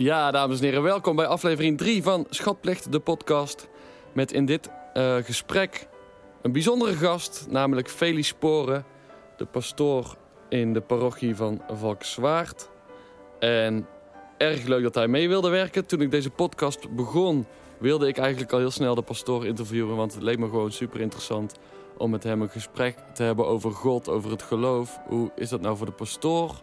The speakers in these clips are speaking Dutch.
Ja, dames en heren, welkom bij aflevering 3 van Schatplicht, de podcast. Met in dit uh, gesprek een bijzondere gast, namelijk Feli Sporen, de pastoor in de parochie van Valkenswaard. En erg leuk dat hij mee wilde werken. Toen ik deze podcast begon, wilde ik eigenlijk al heel snel de pastoor interviewen, want het leek me gewoon super interessant om met hem een gesprek te hebben over God, over het geloof. Hoe is dat nou voor de pastoor?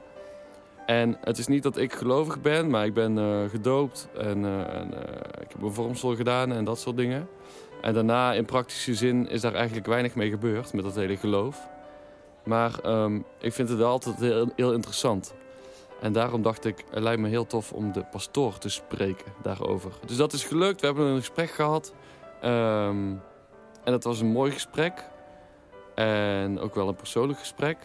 En het is niet dat ik gelovig ben, maar ik ben uh, gedoopt en, uh, en uh, ik heb een vormsel gedaan en dat soort dingen. En daarna in praktische zin is daar eigenlijk weinig mee gebeurd met dat hele geloof. Maar um, ik vind het altijd heel, heel, interessant. En daarom dacht ik, het lijkt me heel tof om de pastoor te spreken daarover. Dus dat is gelukt, we hebben een gesprek gehad. Um, en dat was een mooi gesprek. En ook wel een persoonlijk gesprek.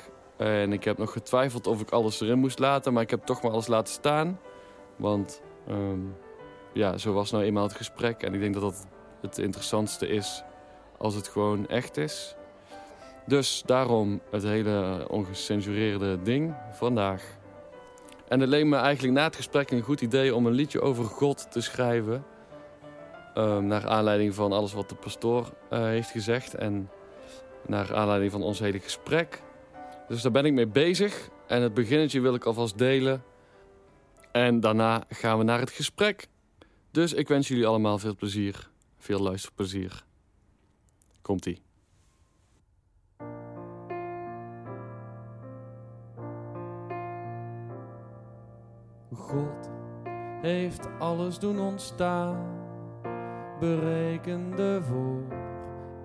En ik heb nog getwijfeld of ik alles erin moest laten, maar ik heb toch maar alles laten staan. Want um, ja, zo was nou eenmaal het gesprek. En ik denk dat dat het interessantste is als het gewoon echt is. Dus daarom het hele ongecensureerde ding vandaag. En het leek me eigenlijk na het gesprek een goed idee om een liedje over God te schrijven. Um, naar aanleiding van alles wat de pastoor uh, heeft gezegd. En naar aanleiding van ons hele gesprek. Dus daar ben ik mee bezig. En het beginnetje wil ik alvast delen. En daarna gaan we naar het gesprek. Dus ik wens jullie allemaal veel plezier. Veel luisterplezier. Komt-ie. God heeft alles doen ontstaan. Berekende voor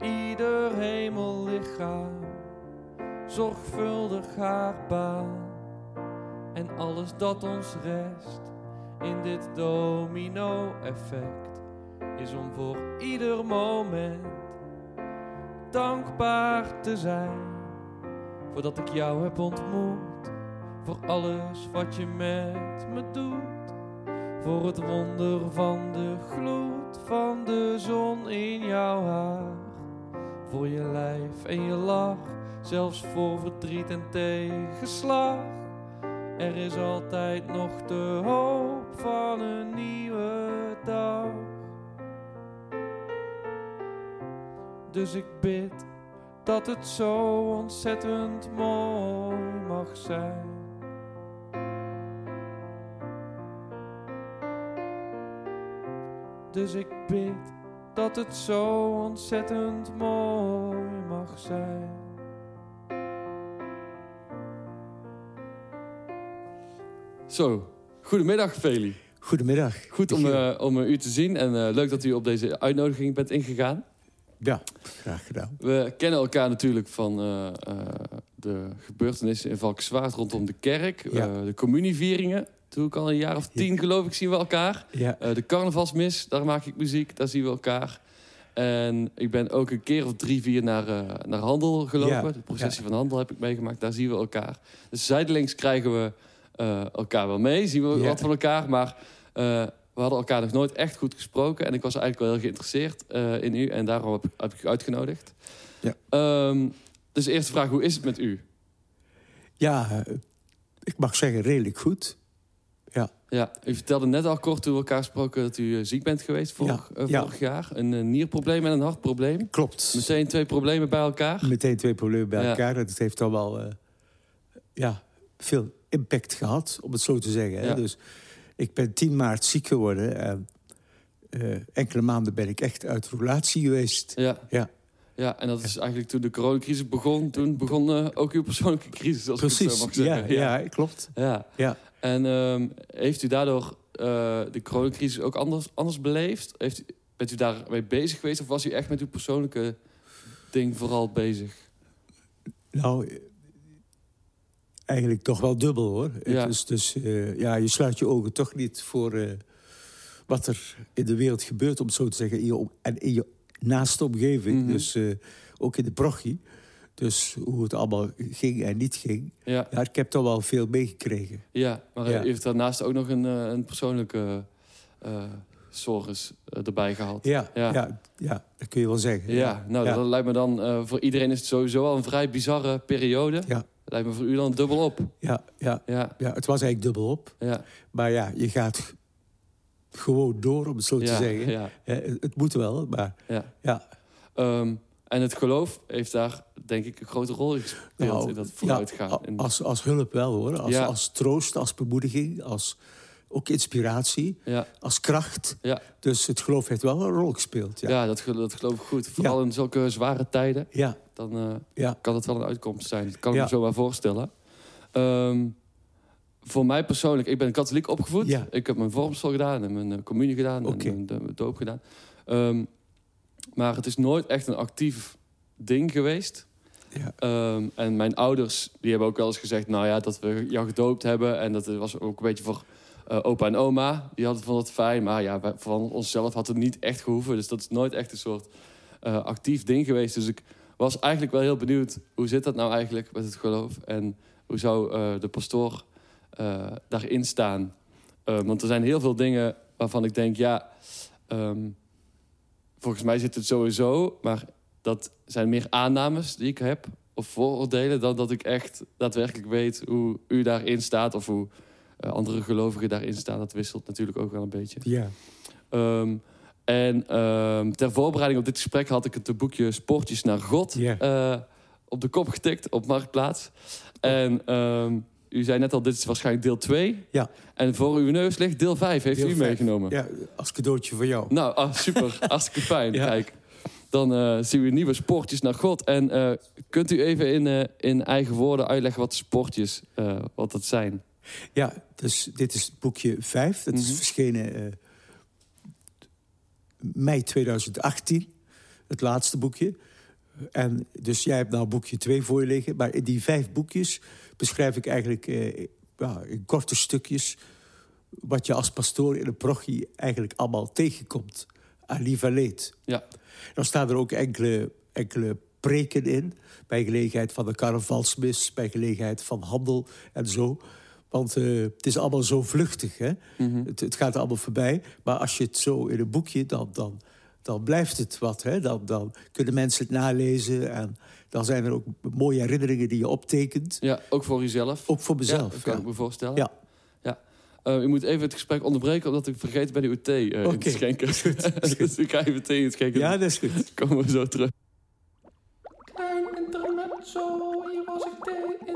ieder hemellichaam zorgvuldig haar baan. En alles dat ons rest in dit domino-effect is om voor ieder moment dankbaar te zijn. Voordat ik jou heb ontmoet, voor alles wat je met me doet. Voor het wonder van de gloed van de zon in jouw haar. Voor je lijf en je lach zelfs voor verdriet en tegenslag. Er is altijd nog de hoop van een nieuwe dag. Dus ik bid dat het zo ontzettend mooi mag zijn. Dus ik bid dat het zo ontzettend mooi mag zijn. Zo, goedemiddag Feli. Goedemiddag. Goed om, uh, om u te zien en uh, leuk dat u op deze uitnodiging bent ingegaan. Ja, graag gedaan. We kennen elkaar natuurlijk van uh, de gebeurtenissen in Valkenswaard rondom de kerk. Ja. de communievieringen, toen ik al een jaar of tien geloof ik zien we elkaar. Ja. de carnavalsmis, daar maak ik muziek, daar zien we elkaar. En ik ben ook een keer of drie, vier naar, naar Handel gelopen. Ja. De processie van Handel heb ik meegemaakt, daar zien we elkaar. Dus zijdelings krijgen we uh, elkaar wel mee, zien we wat van elkaar. Maar uh, we hadden elkaar nog nooit echt goed gesproken. En ik was eigenlijk wel heel geïnteresseerd uh, in u. En daarom heb ik, heb ik u uitgenodigd. Ja. Um, dus de eerste vraag, hoe is het met u? Ja, ik mag zeggen redelijk goed. Ja. Ja, u vertelde net al kort toen we elkaar spraken... dat u ziek bent geweest vorig, Ja, vorig jaar. Een nierprobleem en een hartprobleem. Klopt. Meteen twee problemen bij elkaar. Meteen twee problemen bij elkaar. Dat heeft dan wel ja, veel impact gehad, om het zo te zeggen. Hè? Ja. Dus ik ben 10 maart ziek geworden. En, eh, enkele maanden ben ik echt uit relatie geweest. Ja. Ja. Ja, en dat is eigenlijk toen de coronacrisis begon. Toen begon uh, ook uw persoonlijke crisis, als ik het Precies, zo mag ja, zeggen. ja. klopt. ja. Ja. En um, heeft u daardoor uh, de coronacrisis ook anders, anders beleefd? Heeft u, bent u daarmee bezig geweest? Of was u echt met uw persoonlijke ding vooral bezig? Nou, eigenlijk toch wel dubbel hoor. Ja. Het is dus, uh, ja, je sluit je ogen toch niet voor uh, wat er in de wereld gebeurt, om het zo te zeggen, in je, en in je naaste omgeving. Mhm. Mm -hmm. Dus uh, ook in de prochie. Dus hoe het allemaal ging en niet ging. Ja. ja ik heb toch wel veel meegekregen. Ja, maar Ja. u heeft daarnaast ook nog een, een persoonlijke zorgens erbij gehad. Ja, Ja. ja. Dat kun je wel zeggen. Ja, nou, dat lijkt me dan... voor iedereen is het sowieso al een vrij bizarre periode. Ja. Lijkt me voor u dan dubbel op. Ja, ja, Ja, ja, het was eigenlijk dubbel op. ja, Maar ja, je gaat gewoon door, om het zo te Ja, zeggen. ja. Het, het moet wel, maar Ja. ja. Ehm, en het geloof heeft daar, denk ik, een grote rol in gespeeld Nou, in dat ja, vooruitgaan. a- En- als, als hulp wel hoor. Als, Ja. als troost, als bemoediging, als ook inspiratie, ja, als kracht. ja, Dus het geloof heeft wel een rol gespeeld. ja. Ja, dat, dat geloof ik goed. Vooral in zulke zware tijden, ja, dan eh, kan het wel een uitkomst zijn. Dat kan ik me zo maar voorstellen. Ehm, voor mij persoonlijk, ik ben katholiek opgevoed. Ja. Ik heb mijn vormsel gedaan en mijn eh, communie gedaan Oké. en mijn, de- doop gedaan. Ehm, maar het is nooit echt een actief ding geweest. ja. Ehm, en mijn ouders die hebben ook wel eens gezegd... nou ja, dat we jou gedoopt hebben. En dat was ook een beetje voor eh, opa en oma. Die hadden vonden het fijn. Maar ja, van onszelf had het niet echt gehoeven. Dus dat is nooit echt een soort eh, actief ding geweest. Dus ik was eigenlijk wel heel benieuwd... hoe zit dat nou eigenlijk met het geloof? En hoe zou eh, de pastoor daarin staan? Want er zijn heel veel dingen waarvan ik denk... ja, ehm, volgens mij zit het sowieso... maar dat zijn meer aannames die ik heb, of vooroordelen, dan dat ik echt daadwerkelijk weet hoe u daarin staat of hoe andere gelovigen daarin staan. Dat wisselt natuurlijk ook wel een beetje. ja. Ehm, en ehm, ter voorbereiding op dit gesprek had ik het boekje Sportjes naar God eh, op de kop getikt op Marktplaats. En ehm, u zei net al, dit is waarschijnlijk deel 2. Ja. En voor uw neus ligt deel 5, heeft Deel u meegenomen. Ja, als cadeautje voor jou. Nou, ah, super. Hartstikke fijn. Ja. Kijk, dan eh, zien we nieuwe sportjes naar God. En eh, kunt u even in, eh, in eigen woorden uitleggen wat sportjes eh, wat dat zijn? Ja, dus dit is boekje 5. Dat is Mhm. verschenen eh, mei 2018. Het laatste boekje. En dus jij hebt nou boekje 2 voor je liggen. Maar in die vijf boekjes beschrijf ik eigenlijk eh, ja, in korte stukjes... wat je als pastoor in een parochie eigenlijk allemaal tegenkomt. En leed. Ja, Dan staan er ook enkele, enkele preken in. Bij gelegenheid van de carnavalsmis, bij gelegenheid van handel en zo. Want eh, het is allemaal zo vluchtig, hè? Mhm. het, het gaat allemaal voorbij. Maar als je het zo in een boekje, dan, dan, dan blijft het wat. Hè? Dan, dan kunnen mensen het nalezen. En dan zijn er ook mooie herinneringen die je optekent. ja ook voor uzelf. Ook voor Ja, mezelf. dat kan ja. ik me voorstellen. Ja. ja. Eh, u moet even het gesprek onderbreken, omdat ik vergeten ben uw thee eh, in Oké, te schenken. is goed, is goed. dus ik ga even thee inschenken. Ja, Ja. dat is goed. komen we zo terug. Klein intermezzo, hier was ik thee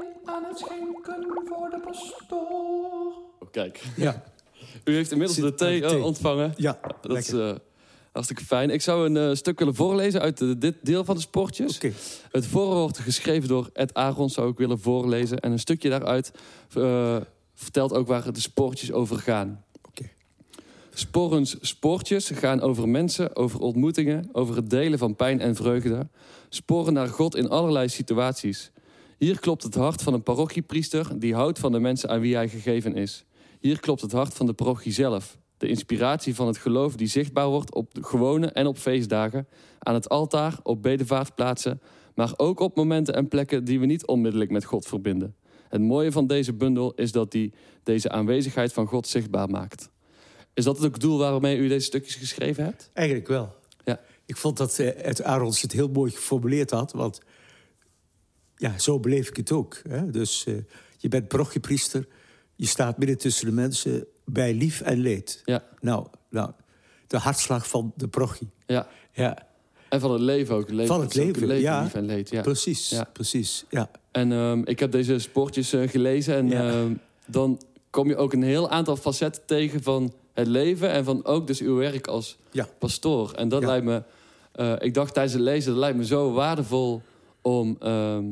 schenken voor de pastoor. Oh, kijk, Ja, u heeft inmiddels de thee, aan de thee. ontvangen. ja Dat is eh, hartstikke fijn. Ik zou een eh, stuk willen voorlezen uit eh, dit deel van de sportjes. Oké, Het voorwoord geschreven door Ed Aaron zou ik willen voorlezen. En een stukje daaruit vertelt ook waar de sportjes over gaan. oké. Sporens sportjes gaan over mensen, over ontmoetingen, over het delen van pijn en vreugde. Sporen naar God in allerlei situaties. Hier klopt het hart van een parochiepriester die houdt van de mensen aan wie hij gegeven is. Hier klopt het hart van de parochie zelf. De inspiratie van het geloof die zichtbaar wordt op de gewone en op feestdagen, aan het altaar, op bedevaartplaatsen, maar ook op momenten en plekken die we niet onmiddellijk met God verbinden. Het mooie van deze bundel is dat die deze aanwezigheid van God zichtbaar maakt. Is dat het doel waarmee u deze stukjes geschreven hebt? Eigenlijk wel. Ja. Ik vond dat eh, het Arons het heel mooi geformuleerd had. Want ja, zo beleef ik het ook. Hè? Dus eh, je bent parochiepriester. Je staat midden tussen de mensen bij lief en leed. Ja, Nou, nou de hartslag van de parochie. ja. Ja, En van het leven ook. Leven, Van het leven, ja. lief en leed, ja. precies. Ja. precies ja. En ehm, ik heb deze sportjes eh, gelezen en Ja. ehm, dan kom je ook een heel aantal facetten tegen van het leven en van ook dus uw werk als Ja. pastoor. En dat lijkt me, eh, ik dacht tijdens het lezen, dat lijkt me zo waardevol om, ehm,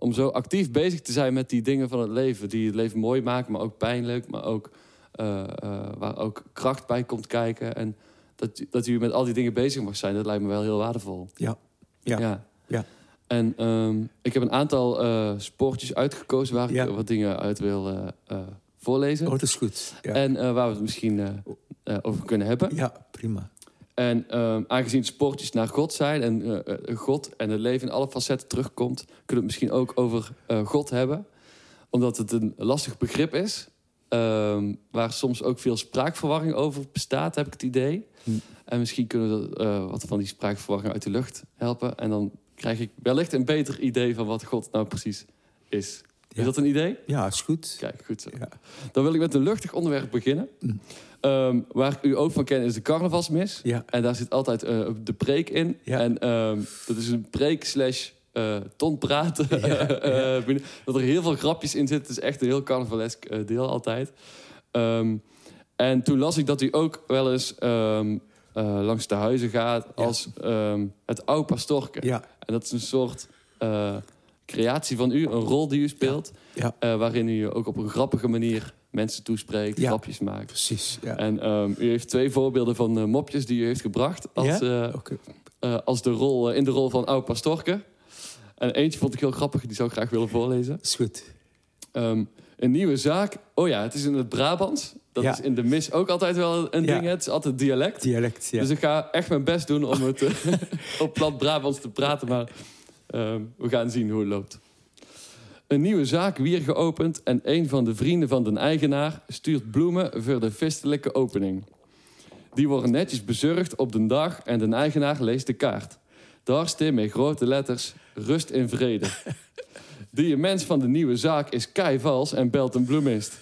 om zo actief bezig te zijn met die dingen van het leven. Die het leven mooi maken, maar ook pijnlijk, maar ook eh, eh, waar ook kracht bij komt kijken. En dat, dat u met al die dingen bezig mag zijn, dat lijkt me wel heel waardevol. Ja. Ja. Ja. En ehm, ik heb een aantal eh sportjes uitgekozen waar ik Ja. wat dingen uit wil voorlezen. Oh, dat is goed. Ja, En waar we het misschien over kunnen hebben. ja prima. En ehm, aangezien sportjes naar God zijn en eh, eh, God en het leven in alle facetten terugkomt, kunnen we het misschien ook over eh, God hebben. Omdat het een lastig begrip is. ehm, waar soms ook veel spraakverwarring over bestaat, heb ik het idee. Hm. En misschien kunnen we wat van die spraakverwarring uit de lucht helpen. En dan krijg ik wellicht een beter idee van wat God nou precies is. Is dat een idee? Ja, is goed. Kijk, goed zo. Dan wil ik met een luchtig onderwerp beginnen. Ehm, waar ik u ook van ken is de carnavalsmis. Ja. En daar zit altijd eh, de preek in. Ja. En ehm, dat is een preek slash eh ton praten. Eh, dat er heel veel grapjes in zitten. Het is echt een heel carnavalesk deel altijd. Ehm, en toen las ik dat u ook wel eens langs de huizen gaat als het oude pastorke. Ja, En dat is een soort creatie van u, een rol die u speelt. ja, eh, waarin u ook op een grappige manier mensen toespreekt, Ja. grapjes maakt. precies. Ja. En ehm, u heeft twee voorbeelden van eh, mopjes die u heeft gebracht als, eh, als de rol, in de rol van oud pastorke. En eentje vond ik heel grappig, die zou ik graag willen voorlezen. is goed. Ehm, een nieuwe zaak. Oh ja, het is in het Brabants. Dat Ja. is in de mis ook altijd wel een ding. Het is altijd dialect. Dialect, ja. Dus ik ga echt mijn best doen om het op plat Brabants te praten. Maar we gaan zien hoe het loopt. Een nieuwe zaak weer geopend en een van de vrienden van de eigenaar stuurt bloemen voor de feestelijke opening. Die worden netjes bezorgd op de dag en de eigenaar leest de kaart. Daar staat met grote letters rust in vrede. Die mens van de nieuwe zaak is kei vals en belt een bloemist.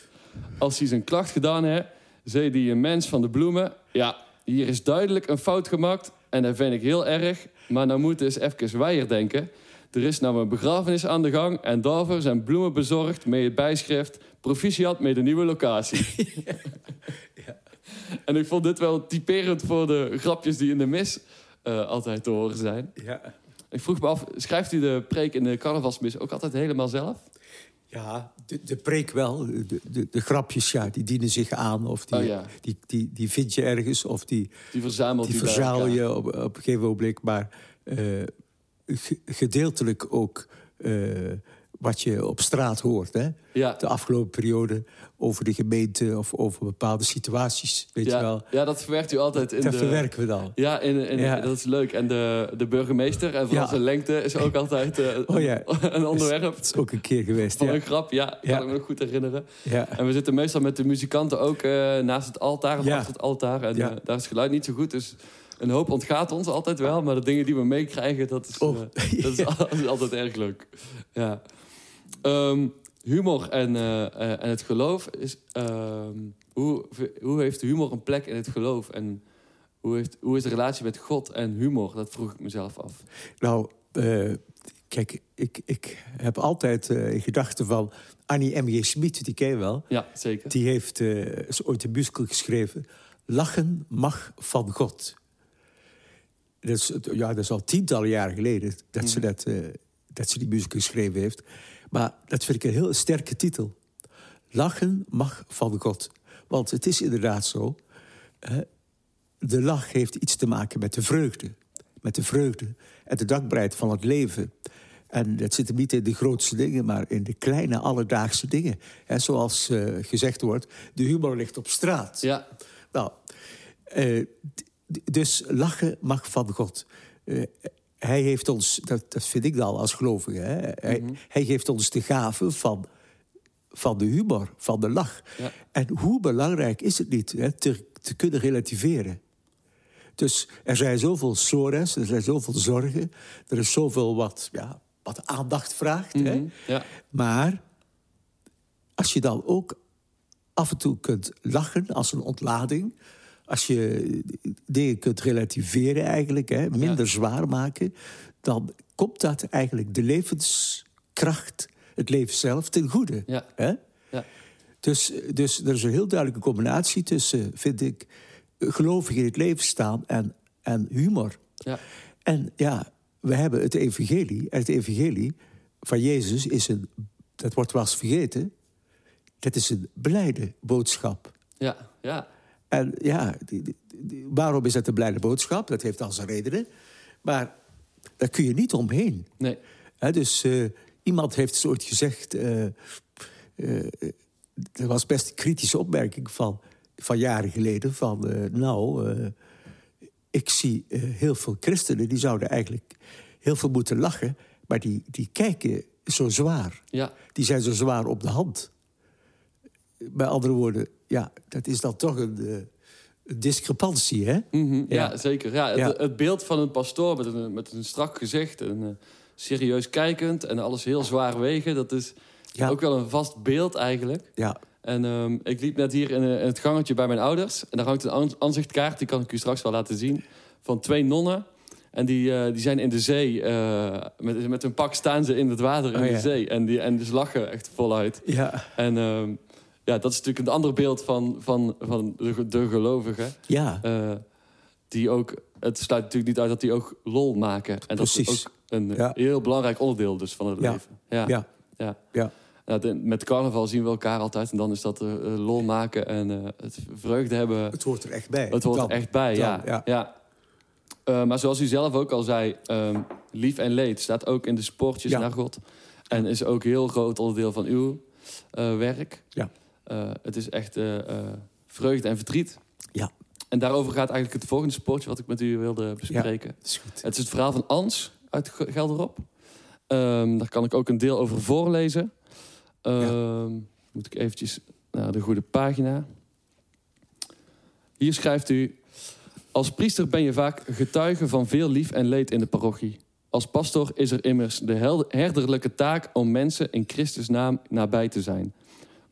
Als hij zijn klacht gedaan heeft, zei die mens van de bloemen... Ja, hier is duidelijk een fout gemaakt en dat vind ik heel erg. Maar nou moeten eens even weier denken. Er is nou een begrafenis aan de gang en daarvoor zijn bloemen bezorgd met het bijschrift... Proficiat met de nieuwe locatie. En ik vond dit wel typerend voor de grapjes die in de mis eh, altijd te horen zijn. Ja. Ik vroeg me af, schrijft u de preek in de carnavalsmis ook altijd helemaal zelf? Ja, de, de preek wel. De, de, de grapjes, ja, die dienen zich aan. Of die, Oh ja. die, die, die vind je ergens. Of die, Die verzamelt die elkaar. je op, op een gegeven ogenblik. Maar eh, ge- gedeeltelijk ook eh, wat je op straat hoort. Hè? Ja. De afgelopen periode over de gemeente of over bepaalde situaties. Weet je Ja, wel. ja, dat verwerkt u altijd in Dat de... verwerken we dan. Ja, in, in, Ja. dat is leuk. En de, de burgemeester en vooral Ja. zijn lengte is ook altijd eh, Oh ja. een onderwerp Dat is ook een keer geweest. van Ja. een grap. Ja, kan ik me nog goed herinneren. Ja. En we zitten meestal met de muzikanten ook eh, naast het altaar of achter het altaar. En eh, daar is het geluid niet zo goed, dus een hoop ontgaat ons altijd wel. Maar de dingen die we meekrijgen, dat, is, Oh. dat, is, al- dat is altijd erg leuk. Ja. Ehm, humor en, eh, eh, en het geloof is... ehm, hoe, hoe heeft humor een plek in het geloof? En hoe, heeft, hoe is de relatie met God en humor? Dat vroeg ik mezelf af. Nou, eh, kijk, ik, ik heb altijd in gedachten van Annie M.J. Smit, die ken je wel. Ja, zeker. Die heeft is ooit een musical geschreven. Lachen mag van God. Dat is, ja, dat is al tientallen jaren geleden dat, ze, dat, eh, dat ze die musical geschreven heeft. Maar dat vind ik een heel sterke titel. Lachen mag van God. Want het is inderdaad zo. hè, de lach heeft iets te maken met de vreugde. Met de vreugde en de dankbaarheid van het leven. En dat zit hem niet in de grootste dingen, maar in de kleine alledaagse dingen. Hè, zoals eh, gezegd wordt, de humor ligt op straat. Ja, Nou, eh, dus lachen mag van God. Eh, hij heeft ons, dat, dat vind ik dan als gelovige, hè, hij, hij geeft ons de gave van, van de humor, van de lach. Ja. En hoe belangrijk is het niet hè, te, te kunnen relativeren? Dus er zijn zoveel sores, er zijn zoveel zorgen, er is zoveel wat, ja, wat aandacht vraagt. hè. Mhm. ja. Maar als je dan ook af en toe kunt lachen als een ontlading. Als je dingen kunt relativeren eigenlijk, hè, minder zwaar maken... dan komt dat eigenlijk de levenskracht, het leven zelf, ten goede. Ja. Hè? ja. Dus, dus er is een heel duidelijke combinatie tussen, vind ik... gelovig in het leven staan en, en humor. ja. En ja, we hebben het evangelie. En het evangelie van Jezus is een... Dat wordt wel eens vergeten. Dat is een blijde boodschap. Ja, ja. En ja, die- die- die- waarom is dat een blijde boodschap? Dat heeft al zijn redenen. Maar daar kun je niet omheen. Nee. Dus eh, iemand heeft ooit gezegd... eh, er was best een kritische opmerking van, van jaren geleden... van nou, ik zie heel veel christenen... die zouden eigenlijk heel veel moeten lachen... maar die, die kijken zo zwaar. Ja, Die zijn zo zwaar op de hand. Bij andere woorden, ja, dat is dan toch een, eh, een discrepantie, hè? Mhm, ja. Ja. zeker. Ja, het, Ja. het beeld van een pastoor met een, met een strak gezicht... en eh, serieus kijkend en alles heel zwaar wegen... dat is Ja. Ook wel een vast beeld eigenlijk. Ja, En ehm, ik liep net hier in, eh, in het gangetje bij mijn ouders. En daar hangt een aan- aanzichtkaart, die kan ik u straks wel laten zien. Van twee nonnen. En die, die zijn in de zee. met, met hun pak staan ze in het water in Oh, de ja. zee. En, die, en ze lachen echt voluit. ja, En ehm, ja, dat is natuurlijk een ander beeld van, van, van de, de gelovigen. ja. Eh, die ook, het sluit natuurlijk niet uit dat die ook lol maken. En dat is ook een Ja. heel belangrijk onderdeel dus van het Ja. leven. Ja. ja. Ja. Ja. Ja, de- met carnaval zien we elkaar altijd. En dan is dat eh, eh, lol maken en eh, het vreugde hebben. Het hoort er echt bij. Het hoort Dan. er echt bij, Dan, ja. ja. ja. Eh, maar zoals u zelf ook al zei, ehm, lief en leed staat ook in de spoortjes Ja. naar God. En is ook een heel groot onderdeel van uw eh, werk. Ja. Eh, het is echt eh, eh, vreugde en verdriet. Ja. En daarover gaat eigenlijk het volgende spoortje wat ik met u wilde bespreken. Is goed. Het is het verhaal van Ans uit Ge- Gelderop. Ehm, daar kan ik ook een deel over voorlezen. Ehm, Moet ik eventjes naar de goede pagina. Hier schrijft u... Als priester ben je vaak getuige van veel lief en leed in de parochie. Als pastor is er immers de herderlijke taak om mensen in Christus naam nabij te zijn.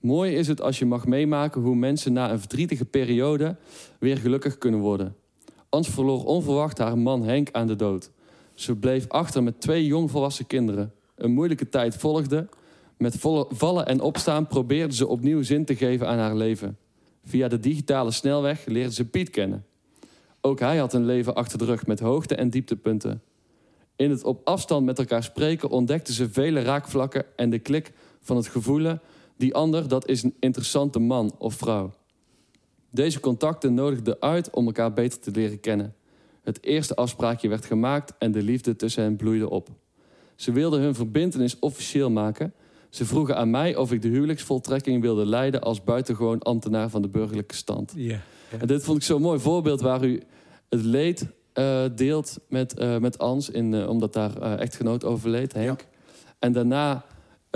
Mooi is het als je mag meemaken hoe mensen na een verdrietige periode weer gelukkig kunnen worden. Ans verloor onverwacht haar man Henk aan de dood. Ze bleef achter met twee jongvolwassen kinderen. Een moeilijke tijd volgde. Met vallen en opstaan probeerde ze opnieuw zin te geven aan haar leven. Via de digitale snelweg leerde ze Piet kennen. Ook hij had een leven achter de rug met hoogte- en dieptepunten. In het op afstand met elkaar spreken ontdekten ze vele raakvlakken en de klik van het gevoelen... die ander, dat is een interessante man of vrouw. Deze contacten nodigden uit om elkaar beter te leren kennen. Het eerste afspraakje werd gemaakt en de liefde tussen hen bloeide op. Ze wilden hun verbintenis officieel maken. Ze vroegen aan mij of ik de huwelijksvoltrekking wilde leiden als buitengewoon ambtenaar van de burgerlijke stand. Ja. En dit vond ik zo'n mooi voorbeeld waar u het leed eh, deelt met, eh, met Ans, in, eh, omdat daar echtgenoot overleed, Henk. En daarna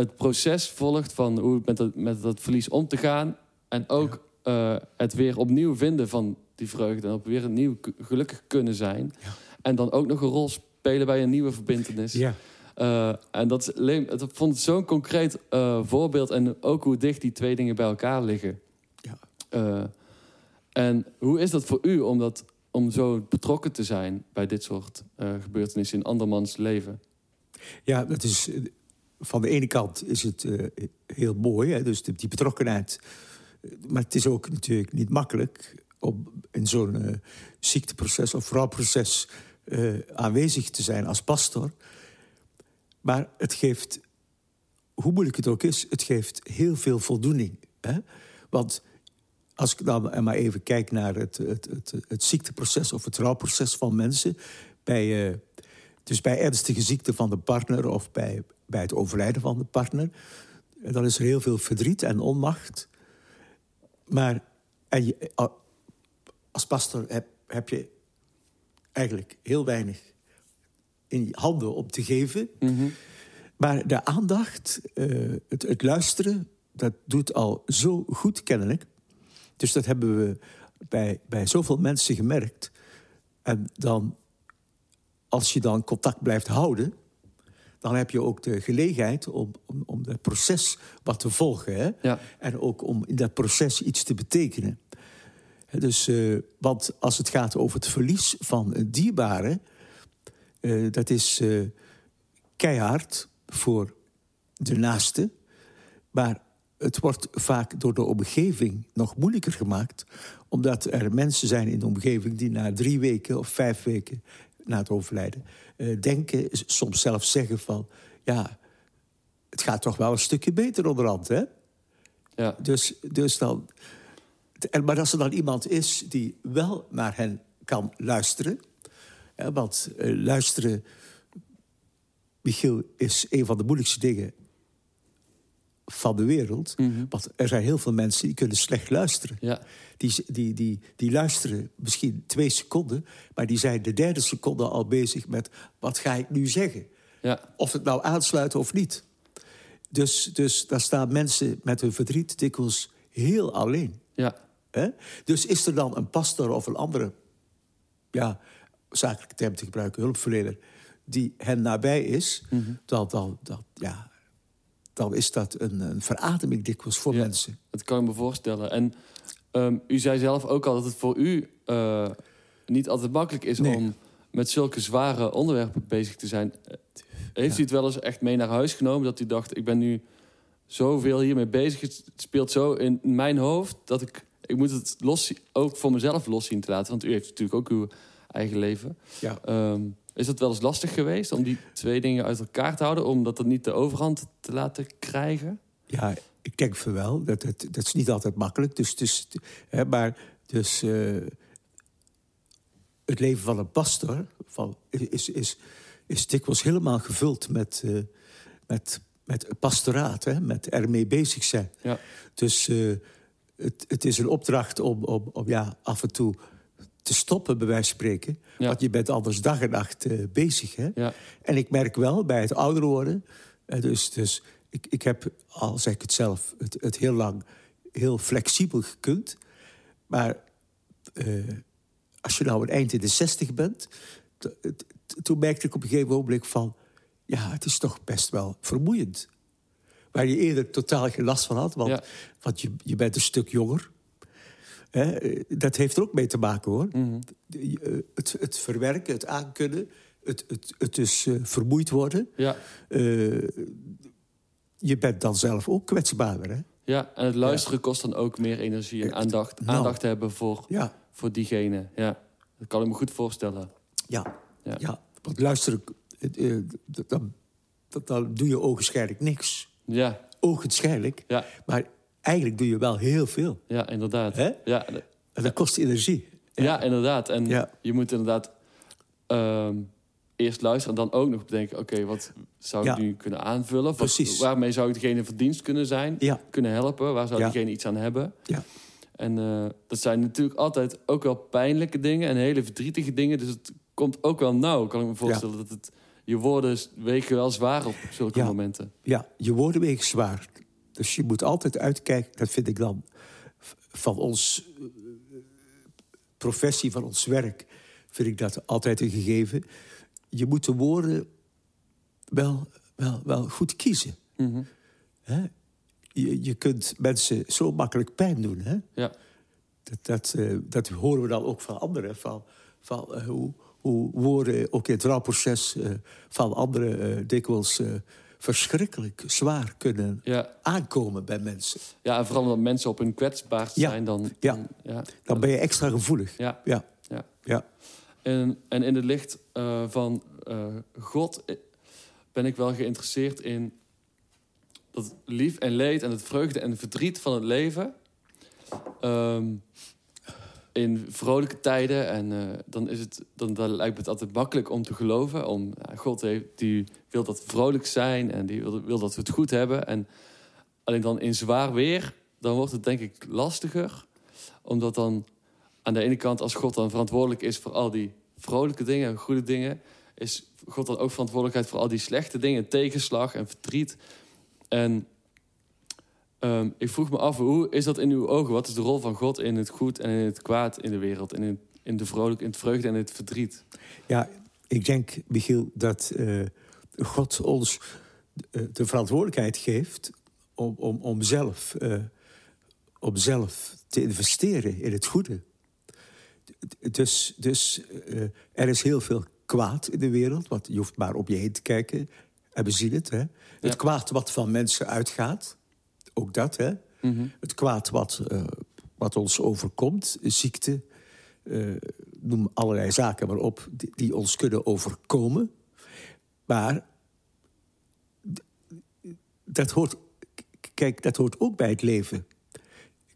het proces volgt van hoe met dat, met dat verlies om te gaan. En ook eh, het weer opnieuw vinden van die vreugde. En op weer opnieuw gelukkig kunnen zijn. Ja. En dan ook nog een rol spelen bij een nieuwe verbindenis. Ja. Eh, en dat is alleen, vond het zo'n concreet eh, voorbeeld. En ook hoe dicht die twee dingen bij elkaar liggen. Ja. En hoe is dat voor u om, dat, om zo betrokken te zijn bij dit soort gebeurtenissen in andermans leven? Ja, dat is, van de ene kant is het eh, heel mooi, hè, dus die, betrokkenheid. Maar het is ook natuurlijk niet makkelijk om in zo'n eh, ziekteproces of rouwproces eh, aanwezig te zijn als pastor. Maar het geeft, hoe moeilijk het ook is, het geeft heel veel voldoening. Hè? Want als ik dan maar even kijk naar het, het, het, ziekteproces of het rouwproces van mensen... bij dus bij ernstige ziekte van de partner of bij, bij het overlijden van de partner, eh, dan is er heel veel verdriet en onmacht. Maar en je, a- als pastor heb, heb je eigenlijk heel weinig in je handen om te geven. Maar de aandacht, eh, het, het luisteren, dat doet al zo goed kennelijk. Dus dat hebben we bij, bij zoveel mensen gemerkt. En dan als je dan contact blijft houden, dan heb je ook de gelegenheid om, om, om dat proces wat te volgen. Hè? Ja. En ook om in dat proces iets te betekenen. Dus, eh, want als het gaat over het verlies van een dierbare, eh, dat is eh, keihard voor de naaste. Maar het wordt vaak door de omgeving nog moeilijker gemaakt. Omdat er mensen zijn in de omgeving die na drie weken of vijf weken na het overlijden eh, denken, soms zelfs zeggen van ja, het gaat toch wel een stukje beter onderhand, hè? Ja. Dus, dus dan. En, maar als er dan iemand is die wel naar hen kan luisteren. Hè, want eh, luisteren, Michiel, is een van de moeilijkste dingen van de wereld. Mhm. Want er zijn heel veel mensen die kunnen slecht luisteren. Ja. Die, die, die, die luisteren misschien twee seconden, maar die zijn de derde seconde al bezig met wat ga ik nu zeggen? Ja. Of het nou aansluit of niet. Dus, dus daar staan mensen met hun verdriet dikwijls heel alleen. Ja. Hè? Dus is er dan een pastor of een andere, ja, zakelijke term te gebruiken, hulpverlener, die hen nabij is, dan, dan, dan, ja, dan is dat een, een verademing dikwijls voor Ja. mensen. Dat kan ik me voorstellen. En ehm, u zei zelf ook al dat het voor u eh, niet altijd makkelijk is Nee. om met zulke zware onderwerpen bezig te zijn. Heeft u het wel eens echt mee naar huis genomen dat u dacht: ik ben nu zoveel hiermee bezig, het speelt zo in mijn hoofd dat ik, ik moet het los, ook voor mezelf los zien te laten. Want u heeft natuurlijk ook uw eigen leven. Ja. Ehm, is het wel eens lastig geweest om die twee dingen uit elkaar te houden, om dat niet de overhand te laten krijgen? Ja, ik denk van wel. Dat, dat, dat is niet altijd makkelijk. Dus, dus, hè, maar dus, eh, het leven van een pastor van, is, is, is dikwijls helemaal gevuld met, eh, met, met pastoraat. Hè, met ermee bezig zijn. Ja. Dus eh, het, het is een opdracht om, om, om ja, af en toe te stoppen, bij wijze van spreken. Ja. Want je bent anders dag en nacht eh, bezig. Hè? Ja. En ik merk wel bij het ouder worden. eh, dus dus ik, ik heb, al zeg ik het zelf, het, het heel lang heel flexibel gekund. Maar eh, als je nou een eind in de zestig bent. toen merkte ik op een gegeven ogenblik van. Ja, het is toch best wel vermoeiend. Waar je eerder totaal geen last van had, want, Ja. want je, je bent een stuk jonger. Hè, eh, dat heeft er ook mee te maken hoor. Mhm. Eh, het, het verwerken, het aankunnen, het, het, het dus eh, vermoeid worden. Ja. Eh, je bent dan zelf ook kwetsbaarder. Hè? Ja, en het luisteren kost dan ook meer energie en Ja, aandacht, nou. aandacht hebben voor, Ja, voor diegene. Ja, dat kan ik me goed voorstellen. ja, Ja. ja. Want luisteren, eh, eh, dan, dan doe je ogenschijnlijk niks. Ja, Ogenschijnlijk. ja, Maar eigenlijk doe je wel heel veel. ja inderdaad. Hè? Ja, En dat kost energie. ja. inderdaad. En Ja. je moet inderdaad ehm, eerst luisteren en dan ook nog bedenken... oké, wat zou ik Ja. nu kunnen aanvullen? Wat- Precies. waarmee zou ik degene van dienst kunnen zijn? Ja, Kunnen helpen? Waar zou diegene iets aan hebben? ja, En eh, dat zijn natuurlijk altijd ook wel pijnlijke dingen en hele verdrietige dingen. Dus het komt ook wel nauw, kan ik me voorstellen. Dat het, je woorden wegen wel zwaar op zulke momenten. ja. Je woorden wegen zwaar. Dus je moet altijd uitkijken, dat vind ik dan van ons eh, professie, van ons werk, vind ik dat altijd een gegeven. Je moet de woorden wel, wel, wel goed kiezen. Mhm. Hè? Je, je kunt mensen zo makkelijk pijn doen. Hè? Ja, Dat, dat, eh, dat horen we dan ook van anderen. Van, van eh, hoe, hoe woorden ook in het rouwproces van anderen dikwijls verschrikkelijk zwaar kunnen ja. aankomen bij mensen. ja, en vooral omdat mensen op hun kwetsbaarst Ja. zijn, dan... Ja. dan- ja. Dan ben je extra gevoelig. Ja, Ja, ja. ja, En, en in het licht eh, van eh, God eh, ben ik wel geïnteresseerd in dat lief en leed en het vreugde en verdriet van het leven. ehm, in vrolijke tijden. En eh, dan, is het, dan, dan lijkt het altijd makkelijk om te geloven. Om, God heeft, die wil dat vrolijk zijn en die wil, wil dat we het goed hebben. En alleen dan in zwaar weer, dan wordt het denk ik lastiger. Omdat dan aan de ene kant, als God dan verantwoordelijk is voor al die vrolijke dingen en goede dingen, is God dan ook verantwoordelijkheid voor al die slechte dingen, tegenslag en verdriet. En ehm, ik vroeg me af, hoe is dat in uw ogen? Wat is de rol van God in het goed en in het kwaad in de wereld? In, in de vrolijk, in het vreugde en het verdriet? ja. Ik denk, Michiel, dat eh, God ons eh, de verantwoordelijkheid geeft om, om, om, zelf, eh, om zelf te investeren in het goede. Dus, dus er is heel veel kwaad in de wereld. Want je hoeft maar op je heen te kijken. En we zien het. Hè? Het kwaad wat van mensen uitgaat. Ook dat. Hè? Het kwaad wat, eh, wat ons overkomt. Ziekte. eh, noem allerlei zaken maar op. Die, die ons kunnen overkomen. Maar dat hoort, kijk, dat hoort ook bij het leven.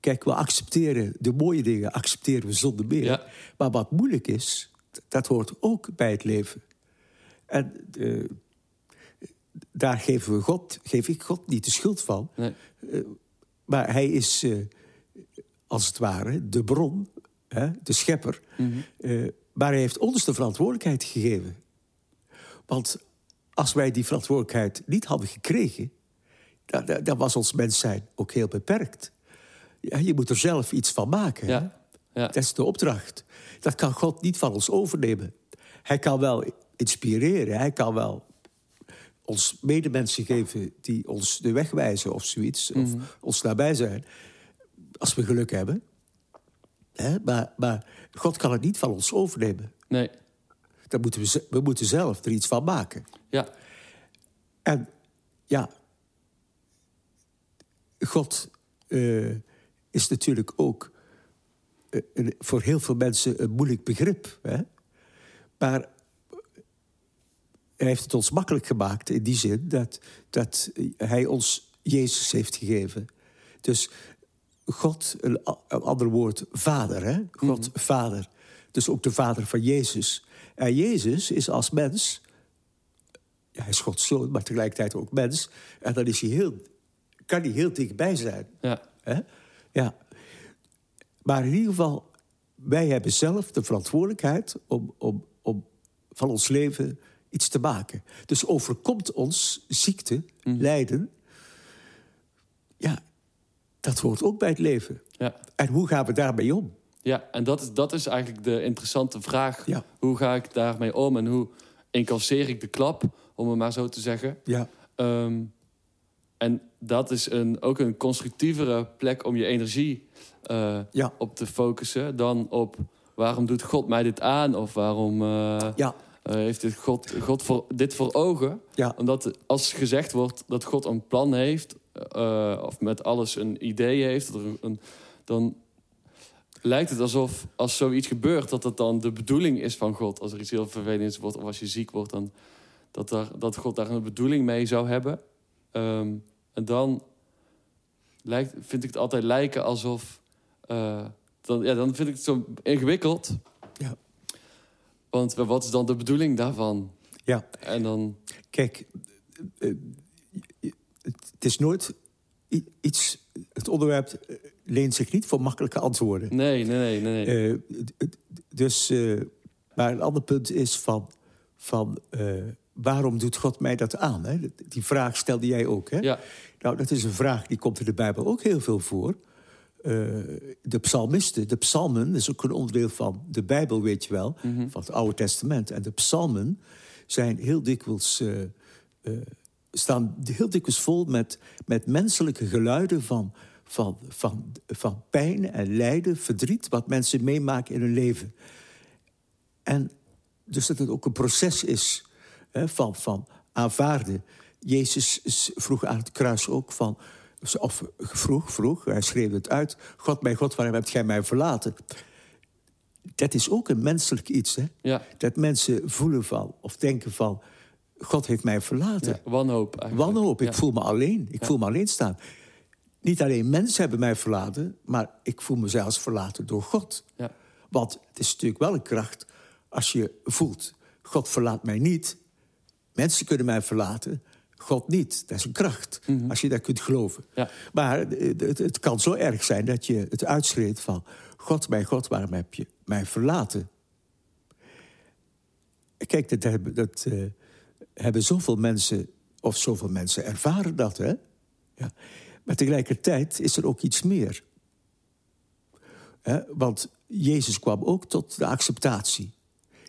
Kijk, we accepteren de mooie dingen, accepteren we zonder meer. Ja. Maar wat moeilijk is, dat hoort ook bij het leven. En eh, daar geven we God, geef ik God niet de schuld van. Nee. Maar hij is, eh, als het ware, de bron, hè, de schepper. Eh, maar hij heeft ons de verantwoordelijkheid gegeven. Want als wij die verantwoordelijkheid niet hadden gekregen... dan, dan- was ons mens zijn ook heel beperkt. Ja, je moet er zelf iets van maken. ja. Dat is de opdracht. Dat kan God niet van ons overnemen. Hij kan wel inspireren, hij kan wel ons medemensen geven die ons de weg wijzen of zoiets, of ons nabij zijn, als we geluk hebben. Hè? Maar, maar God kan het niet van ons overnemen. Nee. Dan moeten we, we moeten zelf er iets van maken. Ja. En ja, God eh, is natuurlijk ook eh, een- voor heel veel mensen een moeilijk begrip. Hè? Maar hij heeft het ons makkelijk gemaakt in die zin dat, dat hij ons Jezus heeft gegeven. Dus God, een, ander woord, vader, hè? God, vader. Dus ook de vader van Jezus. En Jezus is als mens ja, hij is Gods zoon, maar tegelijkertijd ook mens. En dan is hij heel, kan hij heel dichtbij zijn. Ja. Hè? Ja. Maar in ieder geval, wij hebben zelf de verantwoordelijkheid om, om, om van ons leven iets te maken. Dus overkomt ons ziekte, lijden. Ja, dat hoort ook bij het leven. Ja. En hoe gaan we daarmee om? Ja, en dat is, dat is eigenlijk de interessante vraag. Ja. Hoe ga ik daarmee om en hoe incasseer ik de klap, om het maar zo te zeggen. Ja, Ehm, en dat is een, ook een constructievere plek om je energie eh, ja, op te focussen dan op waarom doet God mij dit aan of waarom eh, ja, heeft dit God, God voor, dit voor ogen. ja, Omdat als gezegd wordt dat God een plan heeft, eh, of met alles een idee heeft, dat er een- dan lijkt het alsof als zoiets gebeurt, dat het dan de bedoeling is van God. Als er iets heel vervelends wordt of als je ziek wordt, dan dat, daar, dat God daar een bedoeling mee zou hebben. Ehm, en dan lijkt, vind ik het altijd lijken alsof. eh, dan, ja, dan vind ik het zo ingewikkeld. ja. Want wat is dan de bedoeling daarvan? ja. En dan. Kijk, eh, eh, het is nooit iets. Het onderwerp eh, leent zich niet voor makkelijke antwoorden. Nee, nee, nee, nee. dus, maar een ander punt is van, van waarom doet God mij dat aan? Hè? Die vraag stelde jij ook. Hè? ja, Nou, dat is een vraag die komt in de Bijbel ook heel veel voor. Eh, de psalmisten, de psalmen, is ook een onderdeel van de Bijbel, weet je wel, van het Oude Testament. En de psalmen zijn heel dikwijls, eh, eh, staan heel dikwijls vol met, met menselijke geluiden van, van, van, van pijn en lijden, verdriet, wat mensen meemaken in hun leven. En dus dat het ook een proces is hè, van, van aanvaarden. Jezus vroeg aan het kruis ook van... Of vroeg, vroeg, hij schreef het uit... God, mijn God, waarom hebt gij mij verlaten? Dat is ook een menselijk iets, hè? ja, Dat mensen voelen van, of denken van... God heeft mij verlaten. ja. Wanhoop eigenlijk. Wanhoop, ik Ja. voel me alleen. Ik voel me alleen staan. Niet alleen mensen hebben mij verlaten... maar ik voel me zelfs verlaten door God. Ja. Want het is natuurlijk wel een kracht als je voelt... God verlaat mij niet. Mensen kunnen mij verlaten, God niet. Dat is een kracht, als je dat kunt geloven. Ja. Maar eh, het, het kan zo erg zijn dat je het uitschreeuwt van... God, mijn God, waarom heb je mij verlaten? Kijk, dat hebben, dat, eh, hebben zoveel mensen... of zoveel mensen ervaren dat, hè? Ja. Maar tegelijkertijd is er ook iets meer. Hè? Want Jezus kwam ook tot de acceptatie.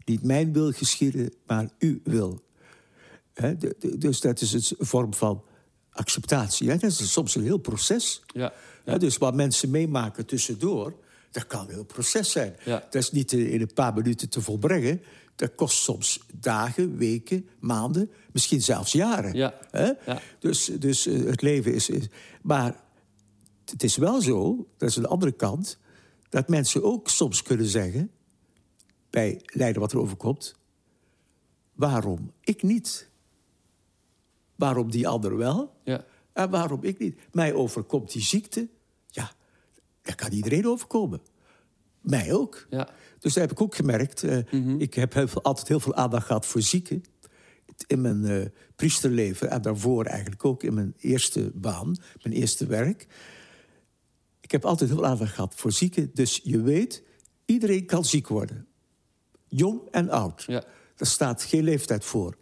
Niet mijn wil geschieden, maar uw wil. Hè? de- de- dus dat is een vorm van acceptatie. Hè? Dat is soms een heel proces. Ja. Dus wat mensen meemaken tussendoor, dat kan een heel proces zijn. Ja. Dat is niet eh, in een paar minuten te volbrengen. Dat kost soms dagen, weken, maanden, misschien zelfs jaren. Ja. Hè? Ja. Dus, dus eh, het leven is, is... Maar het is wel zo, dat is een andere kant... dat mensen ook soms kunnen zeggen... bij lijden wat er overkomt... waarom ik niet? Waarom die ander wel? Ja. En waarom ik niet? Mij overkomt die ziekte. Ja, dat kan iedereen overkomen. Mij ook. Ja. Dus daar heb ik ook gemerkt. eh, Ik heb heel veel, altijd heel veel aandacht gehad voor zieken. In mijn eh, priesterleven en daarvoor eigenlijk ook in mijn eerste baan, mijn eerste werk. Ik heb altijd heel veel aandacht gehad voor zieken. Dus je weet, iedereen kan ziek worden. Jong en oud. Ja. Daar staat geen leeftijd voor.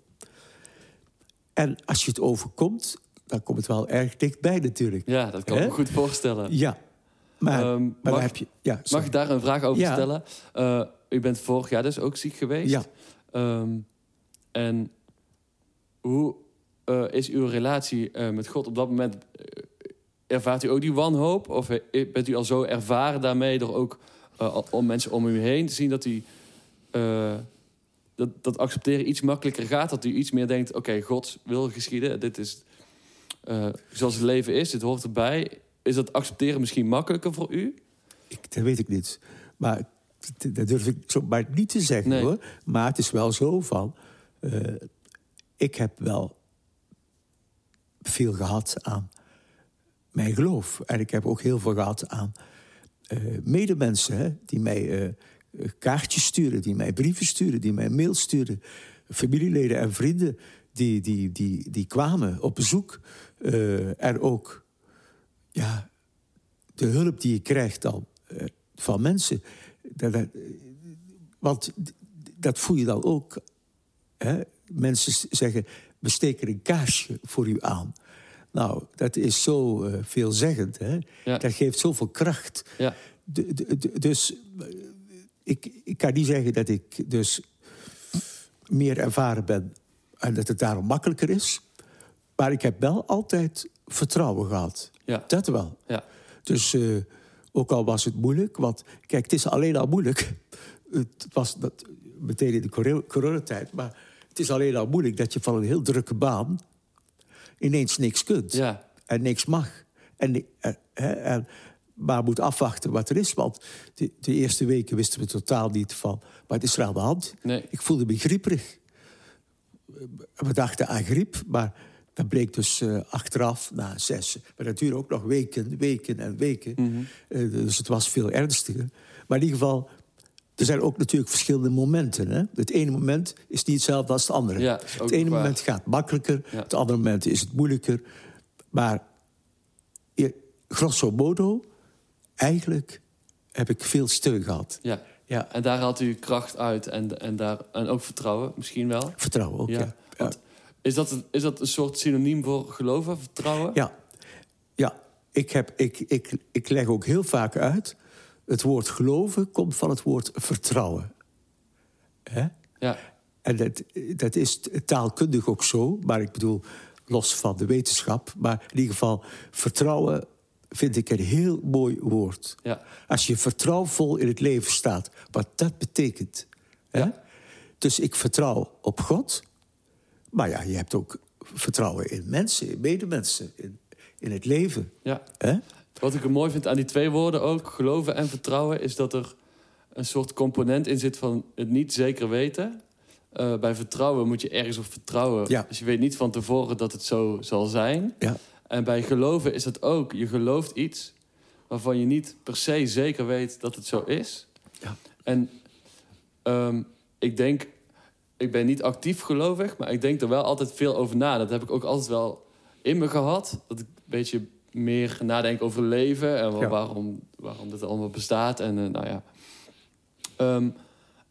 En als je het overkomt, dan komt het wel erg dichtbij natuurlijk. Ja, dat kan ik me goed voorstellen. Ja. Maar, maar mag- heb je... Ja, Mag ik daar een vraag over Ja. stellen? Eh, u bent vorig jaar dus ook ziek geweest. Ja. Ehm, en hoe eh, is uw relatie eh, met God op dat moment... ervaart u ook die wanhoop? Of bent u al zo ervaren daarmee... door ook om mensen om u heen te zien dat u... dat, dat accepteren iets makkelijker gaat? Dat u iets meer denkt... oké, God wil geschieden. Dit is eh, zoals het leven is. Dit hoort erbij. Is dat accepteren misschien makkelijker voor u? Ik, dat weet ik niet. Maar dat durf ik zo maar niet te zeggen Nee. hoor. Maar het is wel zo van. eh, ik heb wel veel gehad aan mijn geloof. En ik heb ook heel veel gehad aan eh, medemensen hè, die mij kaartjes sturen, die mij brieven sturen, die mij mails sturen. Familieleden en vrienden die, die, die, die kwamen op bezoek. Eh, en ook ja, de hulp die je krijgt dan eh, van mensen. Dat, dat- want dat voel je dan ook. Hè? Mensen zeggen, we steken een kaarsje voor u aan. Nou, dat is zo eh, veelzeggend. Hè? Ja. Dat geeft zoveel kracht. Ja, De- de- de- dus eh, ik, ik kan niet zeggen dat ik dus meer ervaren ben en dat het daarom makkelijker is. Maar ik heb wel altijd vertrouwen gehad. ja, Dat wel. ja. Dus eh, ook al was het moeilijk, want kijk, het is alleen al moeilijk. Het was dat, meteen in de coro- coronatijd, maar het is alleen al moeilijk dat je van een heel drukke baan ineens niks kunt Ja, en niks mag. En, eh, en, maar moet afwachten wat er is. Want de, de eerste weken wisten we totaal niet van wat is er aan de hand. Nee. Ik voelde me grieperig. We dachten aan griep, maar dat bleek dus eh, achteraf na zes. Maar dat duurde ook nog weken, weken en weken. Eh, dus het was veel ernstiger. Maar in ieder geval, er zijn ook natuurlijk verschillende momenten. Hè? Het ene moment is niet hetzelfde als het andere. Ja, het ene waar. moment gaat makkelijker, Ja. het andere moment is het moeilijker. Maar je- grosso modo, eigenlijk heb ik veel steun gehad. ja. Ja, En daar haalt u kracht uit en, en, daar, en ook vertrouwen misschien wel. vertrouwen ook, ja. Ja, ja. want is, dat een, is dat een soort synoniem voor geloven, vertrouwen? Ja, ja. Ik, heb, ik, ik, ik leg ook heel vaak uit... het woord geloven komt van het woord vertrouwen. Hè? Ja, En dat, dat is taalkundig ook zo, maar ik bedoel, los van de wetenschap. Maar in ieder geval, vertrouwen vind ik een heel mooi woord. ja, Als je vertrouwvol in het leven staat, wat dat betekent. Hè? Ja. Dus ik vertrouw op God. Maar ja, je hebt ook vertrouwen in mensen, in medemensen, in, in het leven. ja. Hè? Wat ik er mooi vind aan die twee woorden ook, geloven en vertrouwen, is dat er een soort component in zit van het niet zeker weten. Eh, bij vertrouwen moet je ergens op vertrouwen. Ja. Dus je weet niet van tevoren dat het zo zal zijn. Ja. En bij geloven is dat ook. Je gelooft iets waarvan je niet per se zeker weet dat het zo is. Ja. En ehm, ik denk, ik ben niet actief gelovig, maar ik denk er wel altijd veel over na. Dat heb ik ook altijd wel in me gehad. Dat ik een beetje meer nadenk over leven en Ja. waarom, waarom dit allemaal bestaat. En eh, nou ja. Ehm,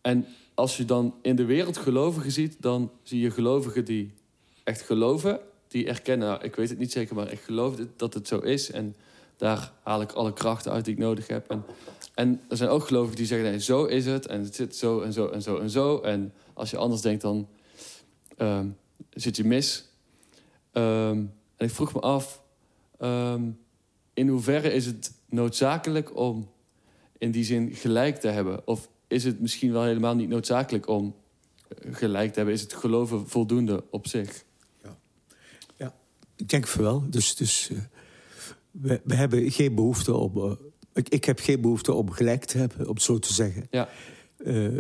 en als je dan in de wereld gelovigen ziet, dan zie je gelovigen die echt geloven. Die erkennen, nou, ik weet het niet zeker, maar ik geloof dat het zo is. En daar haal ik alle krachten uit die ik nodig heb. En, en er zijn ook gelovigen die zeggen, nee, zo is het. En het zit zo en zo en zo en zo. En als je anders denkt, dan ehm, zit je mis. Ehm, en ik vroeg me af, ehm, in hoeverre is het noodzakelijk om in die zin gelijk te hebben? Of is het misschien wel helemaal niet noodzakelijk om eh, gelijk te hebben? Is het geloven voldoende op zich? Ik denk van wel. Dus, dus eh, we, we hebben geen behoefte om... eh, ik, ik heb geen behoefte om gelijk te hebben, om het zo te zeggen. Ja, Eh,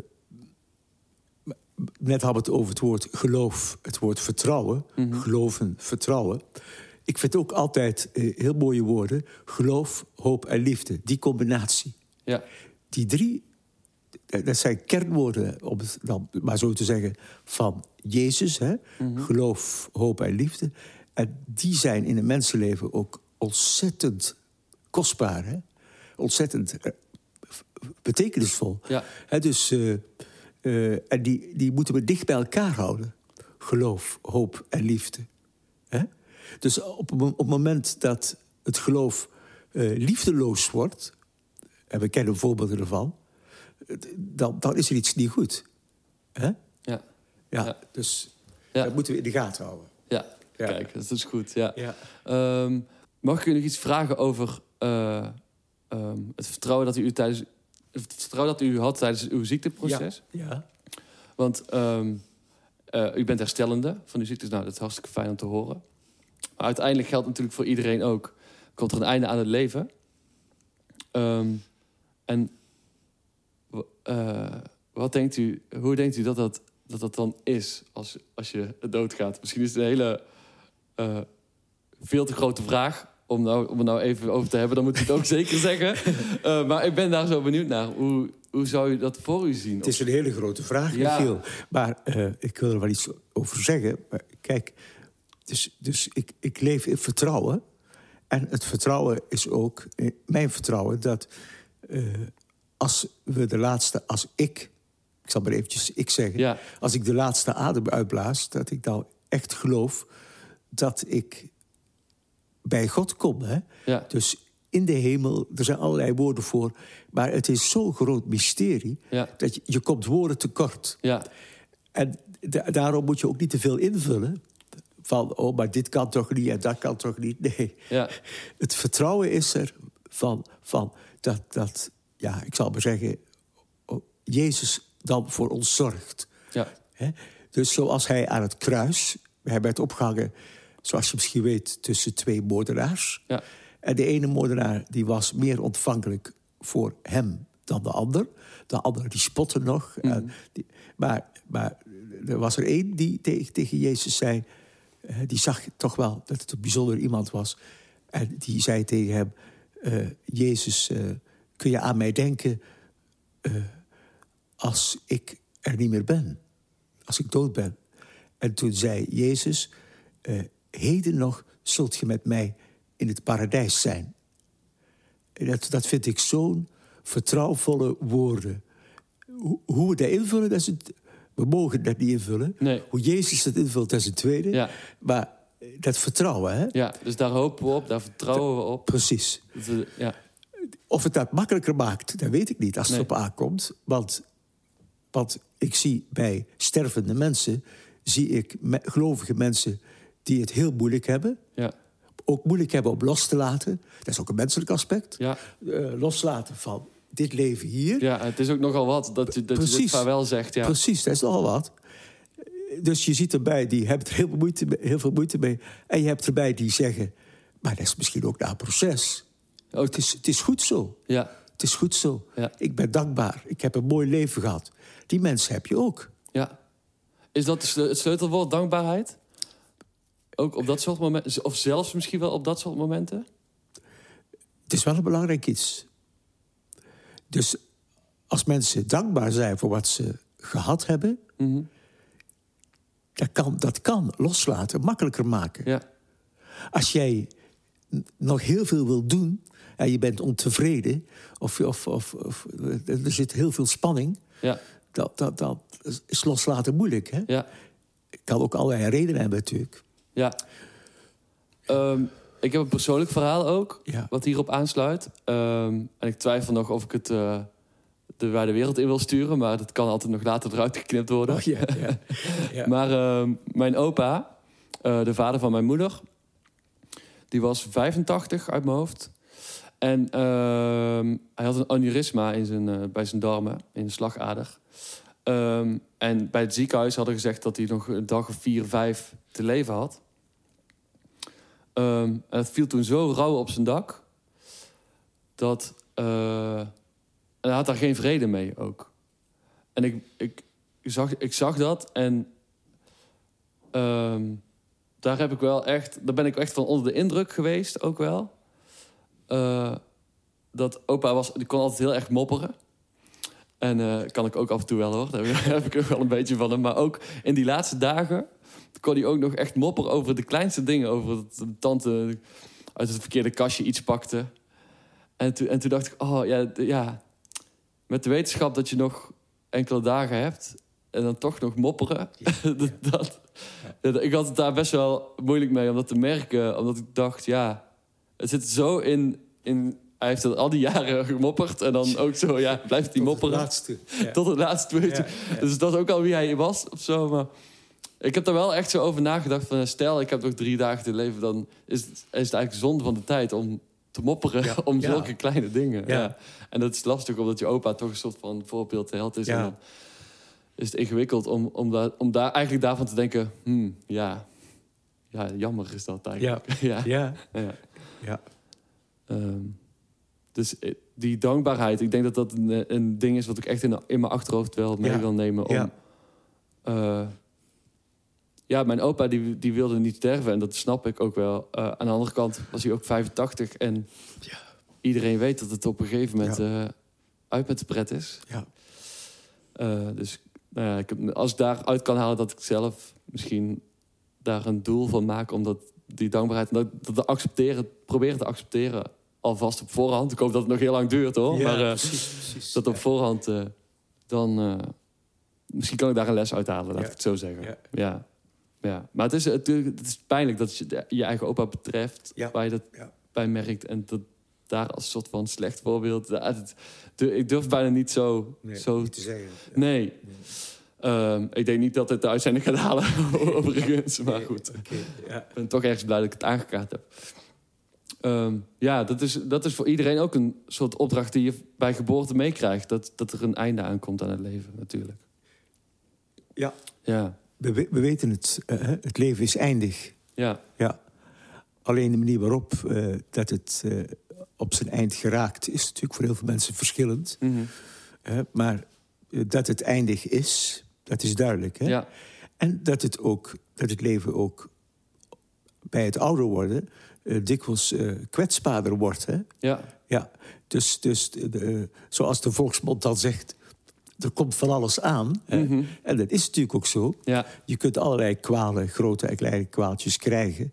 net hadden we het over het woord geloof, het woord vertrouwen. Mhm. Geloven, vertrouwen. Ik vind ook altijd heel mooie woorden. Geloof, hoop en liefde. Die combinatie. ja, Die drie, dat zijn kernwoorden, om het dan maar zo te zeggen, van Jezus. Hè? Geloof, hoop en liefde. En die zijn in een mensenleven ook ontzettend kostbaar. Hè? Ontzettend eh, betekenisvol. ja, dus, eh, eh, en die, die moeten we dicht bij elkaar houden. Geloof, hoop en liefde. Hè? Dus op, op het moment dat het geloof liefdeloos wordt... en we kennen voorbeelden ervan... dan, dan is er iets niet goed. Hè? ja, Ja, Ja. Dus Ja. dat moeten we in de gaten houden. ja. Ja. Kijk, dat is goed, ja. Ja. Ehm, mag ik u nog iets vragen over eh, ehm, het vertrouwen dat u tijdens het vertrouwen dat u had tijdens uw ziekteproces? Ja. Want ehm, eh, u bent herstellende van uw ziekte, nou dat is hartstikke fijn om te horen. Maar uiteindelijk geldt natuurlijk voor iedereen ook: komt er een einde aan het leven? En eh, wat denkt u, hoe denkt u dat dat, dat, dat dan is als, als je doodgaat? Misschien is het een hele eh, veel te grote vraag om, nou, om er nou even over te hebben. Dan moet u het ook zeker zeggen. Eh, maar ik ben daar zo benieuwd naar. Hoe, hoe zou u dat voor u zien? Het is een hele grote vraag, Ja. Michiel. Maar eh, ik wil er wel iets over zeggen. Maar kijk, dus, dus ik, ik leef in vertrouwen. En het vertrouwen is ook mijn vertrouwen dat als we de laatste, als ik, ik zal maar eventjes ik zeggen, Ja. als ik de laatste adem uitblaas, dat ik dan echt geloof dat ik bij God kom. Hè? Ja. Dus in de hemel, er zijn allerlei woorden voor, maar het is zo'n groot mysterie Ja. dat je, je komt woorden tekort. Ja, En da- daarom moet je ook niet te veel invullen. Van, oh, maar dit kan toch niet en dat kan toch niet. Nee. ja, Het vertrouwen is er van, van dat, dat, ja, ik zal maar zeggen, oh, Jezus dan voor ons zorgt. ja? Dus zoals hij aan het kruis, hij werd opgehangen, zoals je misschien weet, tussen twee moordenaars. ja, En de ene moordenaar die was meer ontvankelijk voor hem dan de ander. De ander die spotte nog. En die- maar, maar er was er één die tegen, tegen Jezus zei... eh, die zag toch wel dat het een bijzonder iemand was. En die zei tegen hem... eh, Jezus, eh, kun je aan mij denken als ik er niet meer ben? Als ik dood ben? En toen zei Jezus... heden nog zult je met mij in het paradijs zijn. Dat, dat vind ik zo'n vertrouwvolle woorden. Hoe, hoe we dat invullen, dat is het, we mogen dat niet invullen. Nee. Hoe Jezus dat invult, dat is een tweede. Ja. Maar eh, dat vertrouwen, hè? ja. Dus daar hopen we op, daar vertrouwen we op. Precies. We- Ja, Of het dat makkelijker maakt, dat weet ik niet als het op aankomt. Want, want ik zie bij stervende mensen... zie ik gelovige mensen die het heel moeilijk hebben. ja, Ook moeilijk hebben om los te laten. Dat is ook een menselijk aspect. ja. Eh, loslaten van dit leven hier. Ja, het is ook nogal wat dat je, dat je dit Precies. vaarwel zegt. Ja, Precies, dat is nogal wat. Dus je ziet erbij, die hebben er heel veel, moeite mee, heel veel moeite mee. En je hebt erbij die zeggen... maar dat is misschien ook na een proces. Ook- Het is, het is goed zo. ja, Het is goed zo. Ja. Ik ben dankbaar. Ik heb een mooi leven gehad. Die mensen heb je ook. ja. Is dat het sleutelwoord, dankbaarheid? Ook op dat soort momenten? Of zelfs misschien wel op dat soort momenten? Het is wel een belangrijk iets. Dus als mensen dankbaar zijn voor wat ze gehad hebben... Mhm. dat, kan, dat kan loslaten, makkelijker maken. Ja, Als jij nog heel veel wil doen en je bent ontevreden, of, of, of, of er zit heel veel spanning, ja, dat, dat, dat is loslaten moeilijk. Hè? ja, Kan ook allerlei redenen hebben natuurlijk. Ja. Ehm, ik heb een persoonlijk verhaal ook, Ja. wat hierop aansluit. Ehm, en ik twijfel nog of ik het eh, de wijde wereld in wil sturen... maar dat kan altijd nog later eruit geknipt worden. Oh, ja, ja. Ja. Maar ehm, mijn opa, eh, de vader van mijn moeder, die was 85 uit mijn hoofd. En hij had een aneurysma in zijn, eh, bij zijn darmen, in de slagader. Ehm, en bij het ziekenhuis hadden gezegd dat hij nog een dag of vier, vijf te leven had. Ehm, en het viel toen zo rauw op zijn dak dat. eh, en hij had daar geen vrede mee ook. En ik, ik, zag, ik zag dat en ehm, daar heb ik wel echt, daar ben ik echt van onder de indruk geweest ook wel. Eh, dat opa was, die kon altijd heel erg mopperen. En eh, kan ik ook af en toe wel hoor, daar heb ik ook wel een beetje van hem. Maar ook in die laatste dagen kon hij ook nog echt mopperen over de kleinste dingen. Over dat de tante uit het verkeerde kastje iets pakte. En, toen en toen dacht ik, oh ja, ja, met de wetenschap dat je nog enkele dagen hebt... en dan toch nog mopperen, dat, dat, ja, ik had het daar best wel moeilijk mee om dat te merken. Omdat ik dacht, ja, het zit zo in... in hij heeft het al die jaren gemopperd en dan ook zo, ja, blijft hij Tot het mopperen. laatste. Ja. Tot het laatste. Ja, ja. Dus dat is ook al wie hij was of zo. Maar Ik heb er wel echt zo over nagedacht van... stel, ik heb nog drie dagen te leven... dan is het, is het eigenlijk zonde van de tijd om te mopperen... Om zulke kleine dingen. Ja. En dat is lastig, omdat je opa toch een soort van voorbeeld held is. En dan is het ingewikkeld om, om, daar, om daar eigenlijk daarvan te denken... Hmm, ja, ja, jammer is dat eigenlijk. Ja. Ja, ja. ja. Ehm, dus eh, die dankbaarheid, ik denk dat dat een, eh, een ding is wat ik echt in, in mijn achterhoofd wel mee Ja. wil nemen. Om, Ja. eh, ja, mijn opa die, die wilde niet sterven en dat snap ik ook wel. Aan de andere kant was hij ook 85 en Ja. iedereen weet dat het op een gegeven moment uit met de pret is. Ja. Dus nou ja, ik heb, als ik daaruit kan halen dat ik zelf misschien daar een doel van maak, omdat die dankbaarheid, dat, dat te accepteren, proberen te accepteren, alvast op voorhand. Ik hoop dat het nog heel lang duurt hoor. Ja, maar eh, precies, precies. dat op voorhand, eh, dan eh, misschien kan ik daar een les uit halen, laat Ja. ik het zo zeggen. Ja. Ja. Ja. Maar het is, het, het is pijnlijk dat je je eigen opa betreft, waar je dat bij merkt. En dat daar als soort van slecht voorbeeld. het- ik durf bijna niet zo. Nee, zo niet te zeggen. nee. Ehm, ik denk niet dat het de uitzending gaat halen, overigens. Maar goed, ja. ik ben toch ergens blij dat ik het aangekaart heb. Ehm, ja, dat is, dat is voor iedereen ook een soort opdracht die je bij geboorte meekrijgt. Dat, dat er een einde aankomt aan het leven, natuurlijk. Ja. Ja, We, we- we weten het, eh, het leven is eindig. ja, Ja. Alleen de manier waarop eh, dat het eh, op zijn eind geraakt... is natuurlijk voor heel veel mensen verschillend. Hè, maar dat het eindig is, dat is duidelijk. Hè? ja, En dat het, ook, dat het leven ook bij het ouder worden... eh, dikwijls eh, kwetsbaarder wordt. Hè? ja, Ja, dus, dus de, zoals de volksmond dan zegt... er komt van alles aan. Hè? Mhm. En dat is natuurlijk ook zo. ja, Je kunt allerlei kwalen, grote en kleine kwaaltjes krijgen.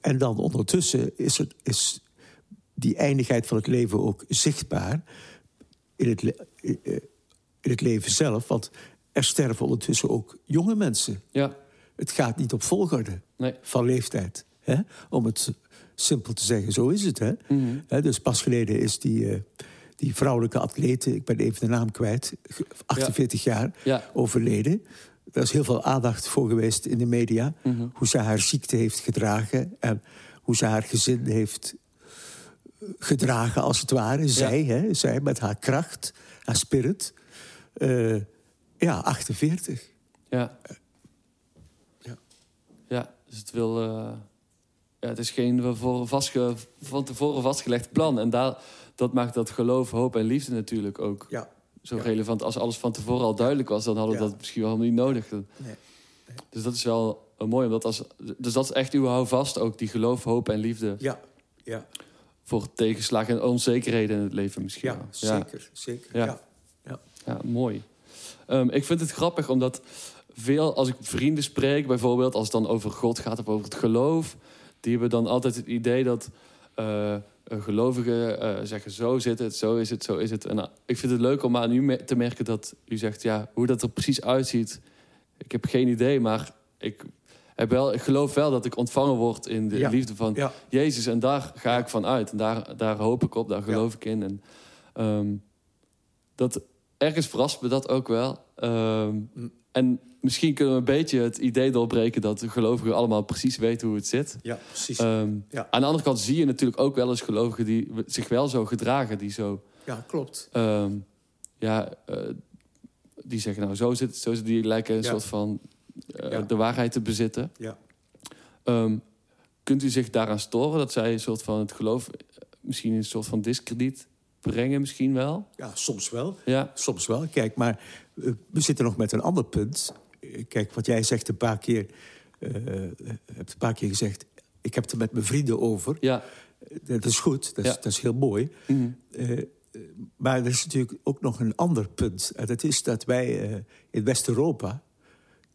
En dan ondertussen is, het, is die eindigheid van het leven ook zichtbaar in het, eh, in het leven zelf. Want er sterven ondertussen ook jonge mensen. ja, Het gaat niet op volgorde nee. van leeftijd. Hè? Om het simpel te zeggen, zo is het. Hè? Mhm. Hè, dus pas geleden is die, eh, die vrouwelijke atlete, ik ben even de naam kwijt, ge- 48 jaar, Ja, overleden. Er is heel veel aandacht voor geweest in de media. Mhm. Hoe ze haar ziekte heeft gedragen en hoe ze haar gezin heeft eh, gedragen, als het ware. Zij, hè, zij met haar kracht, haar spirit. Eh, ja, 48. ja. Ja. Ja, dus het wil... ja, het is geen van, voren vastge, van tevoren vastgelegd plan. En daar, dat maakt dat geloof, hoop en liefde natuurlijk ook Ja. zo Ja. relevant. Als alles van tevoren al duidelijk was, dan hadden we dat misschien wel niet nodig. Nee. Dus dat is wel eh, mooi. Omdat als, dus dat is echt uw houvast ook. Die geloof, hoop en liefde Ja, ja, voor tegenslagen en onzekerheden in het leven misschien ja, zeker. zeker. Ja. Ja. Ja, mooi. Ehm, ik vind het grappig omdat veel, als ik vrienden spreek, bijvoorbeeld als het dan over God gaat of over het geloof, die hebben dan altijd het idee dat eh, gelovigen eh, zeggen: zo zit het, zo is het, zo is het. En nou, ik vind het leuk om aan u te merken dat u zegt: ja, hoe dat er precies uitziet, ik heb geen idee, maar ik. Heb wel, ik geloof wel dat ik ontvangen word in de Ja. liefde van Ja. Jezus. En daar ga ik van uit. En daar, daar hoop ik op, daar geloof ik in. En ehm, dat, ergens verrast me dat ook wel. Ehm, Mm. En misschien kunnen we een beetje het idee doorbreken... dat de gelovigen allemaal precies weten hoe het zit. ja, precies. Ehm, Ja. Aan de andere kant zie je natuurlijk ook wel eens gelovigen... die zich wel zo gedragen, die zo... ja, klopt. ehm, ja, eh, die zeggen nou, zo zit het, zo zit. Die lijken een Ja. soort van eh, Ja. de waarheid te bezitten. Ja. Ehm, kunt u zich daaraan storen dat zij een soort van het geloof... misschien een soort van diskrediet brengen misschien wel? ja, soms wel. Ja, Soms wel. Kijk, maar eh, we zitten nog met een ander punt. Eh, Kijk, wat jij zegt een paar keer... eh, hebt een paar keer gezegd... ik heb het er met mijn vrienden over. ja. Dat is goed, dat is, Ja. dat is heel mooi. Mhm. Maar er is natuurlijk ook nog een ander punt. En dat is dat wij in West-Europa,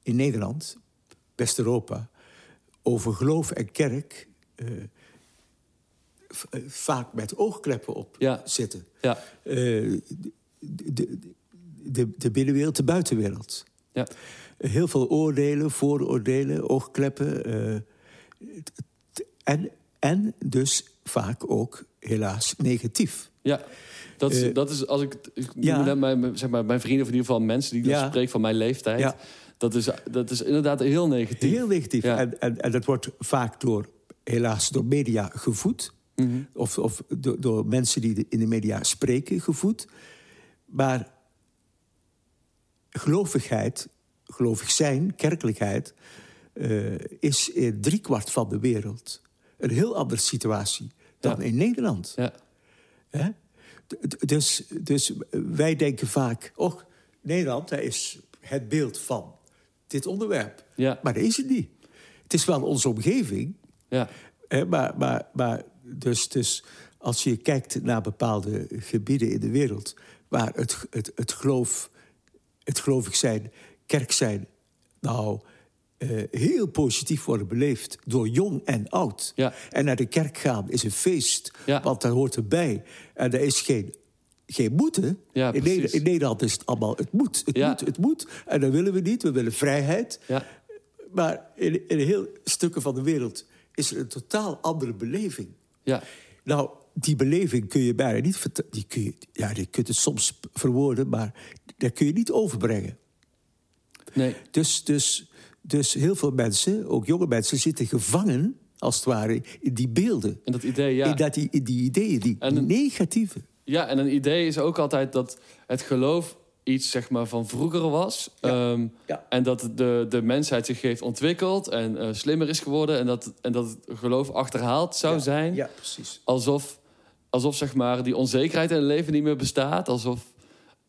in Nederland, West-Europa, over geloof en kerk vaak met oogkleppen op Ja. zitten. Ja, Eh, de, de, de, de binnenwereld, de buitenwereld. ja, Heel veel oordelen, vooroordelen, oogkleppen. eh, en, en dus vaak ook helaas negatief. ja. Dat is, Eh, dat is als ik, ik ja. mijn, zeg maar, mijn vrienden, of in ieder geval mensen die ik Ja. spreek van mijn leeftijd. Ja. Dat is, dat is inderdaad heel negatief. Heel negatief. En, en, en dat wordt vaak door, helaas door media gevoed. Mhm. Of, of door, door mensen die in de media spreken gevoed. Maar gelovigheid, gelovig zijn, kerkelijkheid... eh, is in driekwart van de wereld een heel andere situatie dan Ja. in Nederland. Ja. Hè? Dus, dus wij denken vaak... oh, Nederland dat is het beeld van dit onderwerp. Ja. Maar dat is het niet. Het is wel onze omgeving... Ja. Hè, maar maar, maar dus, dus als je kijkt naar bepaalde gebieden in de wereld... waar het, het, het, geloof, het gelovig zijn, kerk zijn... nou, eh, heel positief worden beleefd door jong en oud. Ja. En naar de kerk gaan is een feest, Ja. want dat hoort erbij. En er is geen, geen moeten. Ja, in. Nederland, in Nederland is het allemaal het moet, het Ja. moet, het moet. En dat willen we niet, we willen vrijheid. Ja. Maar in, in heel stukken van de wereld is er een totaal andere beleving. Ja. Nou, die beleving kun je bijna niet vertellen. Die kun je, ja, je kunt het soms verwoorden, maar dat kun je niet overbrengen. Nee. Dus, dus, dus heel veel mensen, ook jonge mensen, zitten gevangen, als het ware, in die beelden. En dat idee, ja. In, dat, die, in die ideeën, die En een- negatieve. Ja, en een idee is ook altijd dat het geloof iets zeg maar, van vroeger was. Ja. Ehm, Ja. En dat de, de mensheid zich heeft ontwikkeld en eh, slimmer is geworden. En dat, en dat het geloof achterhaald zou Ja, zijn. Ja, precies. Alsof, alsof zeg maar, die onzekerheid in het leven niet meer bestaat. Alsof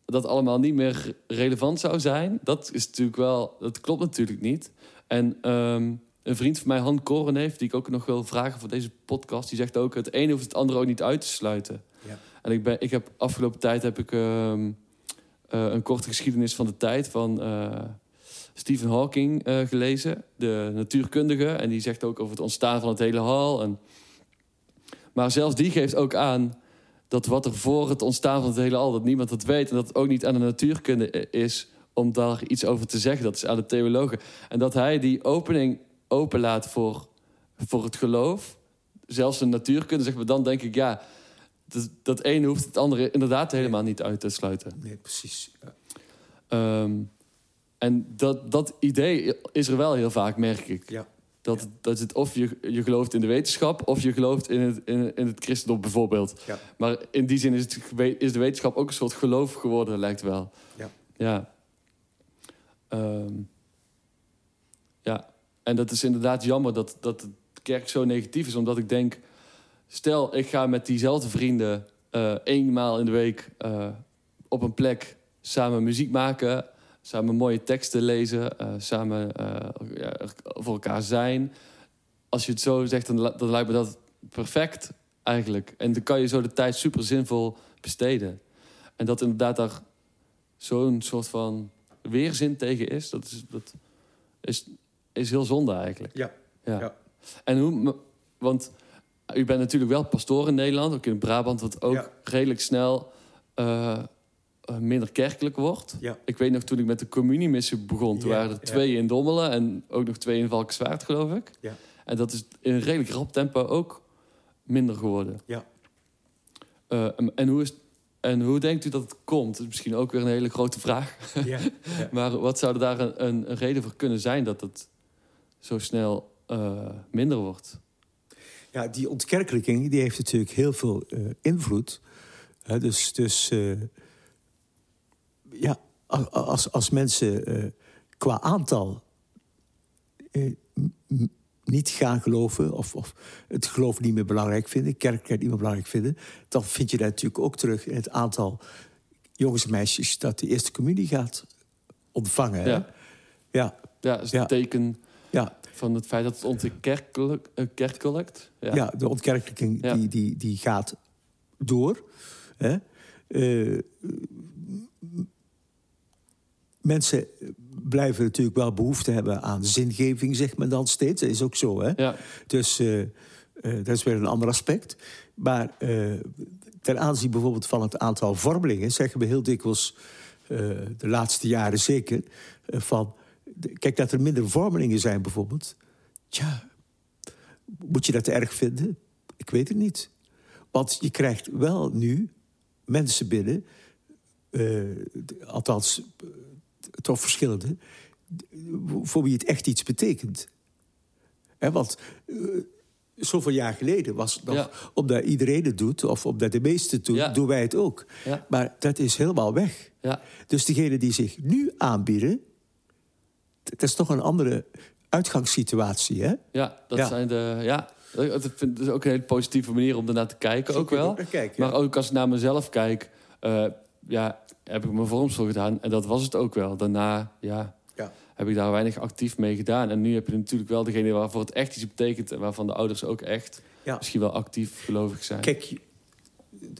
dat allemaal niet meer relevant zou zijn. Dat is natuurlijk wel, dat klopt natuurlijk niet. En ehm, een vriend van mij, Han Koren heeft, die ik ook nog wil vragen voor deze podcast, die zegt ook: het ene hoeft het andere ook niet uit te sluiten. Ja. En ik, ben, ik heb afgelopen tijd heb ik ehm, eh, een korte geschiedenis van de tijd van eh, Stephen Hawking eh, gelezen, de natuurkundige. En die zegt ook over het ontstaan van het hele hal. En... Maar zelfs die geeft ook aan dat wat er voor het ontstaan van het hele al, dat niemand dat weet. En dat het ook niet aan de natuurkunde is om daar iets over te zeggen. Dat is aan de theologen. En dat hij die opening openlaat voor, voor het geloof, zelfs de natuurkunde, zeg maar, dan denk ik, ja, dat, dat ene hoeft het andere inderdaad helemaal niet uit te sluiten. Nee, precies. Ja. Ehm, en dat, dat idee is er wel heel vaak, merk ik. Ja. Dat, dat het of je, je gelooft in de wetenschap of je gelooft in het, in, in het christendom bijvoorbeeld. Ja. Maar in die zin is, het, is de wetenschap ook een soort geloof geworden, lijkt wel. Ja. Ja. Ehm, ja. En dat is inderdaad jammer dat, dat de kerk zo negatief is. Omdat ik denk, stel ik ga met diezelfde vrienden eh eenmaal in de week eh, op een plek samen muziek maken. Samen mooie teksten lezen. eh, samen ja, voor elkaar zijn. Als je het zo zegt, dan, li- dan lijkt me dat perfect eigenlijk. En dan kan je zo de tijd super zinvol besteden. En dat inderdaad daar zo'n soort van weerzin tegen is, dat is, dat is, is heel zonde eigenlijk. Ja. Ja. Ja. En hoe, want u bent natuurlijk wel pastoor in Nederland, ook in Brabant, wat ook Ja. redelijk snel eh, eh, minder kerkelijk wordt. Ja. Ik weet nog toen ik met de communiemissie begon, toen Ja, waren er twee in Dommelen en ook nog twee in Valkenswaard, geloof ik. Ja. En dat is in een redelijk rap tempo ook minder geworden. Ja. Eh, en, hoe is, en hoe denkt u dat het komt? Dat is misschien ook weer een hele grote vraag. Maar wat zou er daar een, een, een reden voor kunnen zijn dat het zo snel minder wordt? Ja, die ontkerkelijking die heeft natuurlijk heel veel eh, invloed. Dus dus eh, ja, als, als mensen eh, qua aantal niet gaan geloven... Of, of het geloof niet meer belangrijk vinden, kerkelijkheid niet meer belangrijk vinden... dan vind je dat natuurlijk ook terug in het aantal jongens en meisjes... dat de eerste communie gaat ontvangen. hè. Ja. Ja, Ja, dat is Ja. teken van het feit dat het ontkerkelijk kerkelijkt. Ja. Ja, de ontkerkelijking Ja. Die, die, die gaat door. Hè? Eh, mensen blijven natuurlijk wel behoefte hebben aan zingeving, zegt men dan steeds. Dat is ook zo, hè? Ja. Dus eh, eh, dat is weer een ander aspect. Maar eh, ten aanzien bijvoorbeeld van het aantal vormelingen... zeggen we heel dikwijls, eh, de laatste jaren zeker... eh, van, kijk, dat er minder vormelingen zijn bijvoorbeeld... Tja, moet je dat erg vinden? Ik weet het niet. Want je krijgt wel nu mensen binnen... eh, althans, eh, toch verschillende... voor wie het echt iets betekent. Hè, want eh, zoveel jaar geleden was het nog... Ja. omdat iedereen het doet, of omdat de meesten het doen... Ja. doen wij het ook. Ja. Maar dat is helemaal weg. Ja, Dus degenen die zich nu aanbieden... dat is toch een andere uitgangssituatie, hè? ja dat Ja. zijn de. Ja, ik vind het is ook een hele positieve manier om ernaar te kijken, Zo ook wel. kijken, ja. Maar ook als ik naar mezelf kijk, eh, ja, heb ik mijn vormsel gedaan en dat was het ook wel. Daarna, ja, Ja. heb ik daar weinig actief mee gedaan. En nu heb je natuurlijk wel degene waarvoor het echt iets betekent en waarvan de ouders ook echt Ja. misschien wel actief gelovig zijn. Kijk,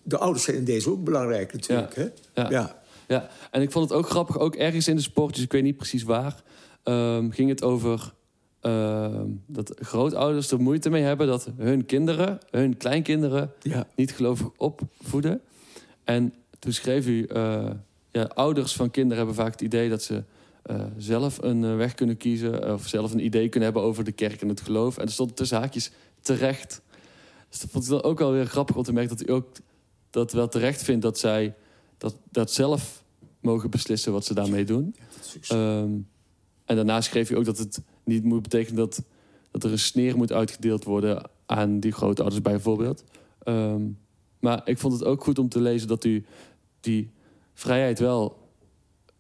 de ouders zijn in deze ook belangrijk natuurlijk, hè? Ja. ja. Ja, en ik vond het ook grappig, ook ergens in de sport, dus ik weet niet precies waar, ehm, ging het over ehm, dat grootouders er moeite mee hebben dat hun kinderen, hun kleinkinderen, ja. niet gelovig opvoeden. En toen schreef u, eh, ja, ouders van kinderen hebben vaak het idee dat ze eh, zelf een eh, weg kunnen kiezen, of zelf een idee kunnen hebben over de kerk en het geloof. En er stond tussen haakjes terecht. Dus dat vond ik dan ook wel weer grappig om te merken dat u ook dat wel terecht vindt dat zij dat, dat zelf mogen beslissen wat ze daarmee doen. Ehm, en daarna schreef je ook dat het niet moet betekenen dat, dat er een sneer moet uitgedeeld worden aan die grootouders bijvoorbeeld. Ehm, maar ik vond het ook goed om te lezen dat u die vrijheid wel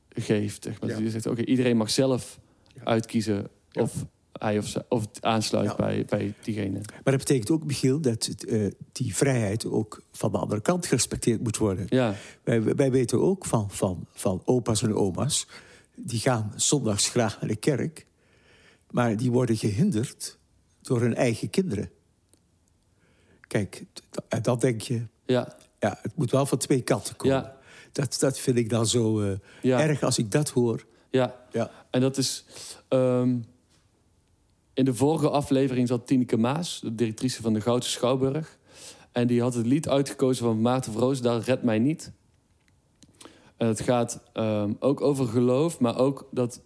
geeft. Zeg maar. Ja. Dat u zegt, oké, iedereen mag zelf Ja. uitkiezen Ja. of hij of, ze, of aansluit bij, bij diegene. Maar dat betekent ook, Michiel, dat eh, die vrijheid ook van de andere kant gerespecteerd moet worden. Ja, Wij, wij weten ook van, van, van opa's en oma's, die gaan zondags graag naar de kerk, maar die worden gehinderd door hun eigen kinderen. Kijk, d- en dan denk je, ja, ja, het moet wel van twee kanten komen. Ja. Dat, dat vind ik dan zo eh, ja. erg als ik dat hoor. ja. Ja, En dat is. ehm, in de vorige aflevering zat Tineke Maas, de directrice van de Goudse Schouwburg. En die had het lied uitgekozen van Maarten van Roosendaal, Red mij niet. Het gaat ehm, ook over geloof, maar ook dat,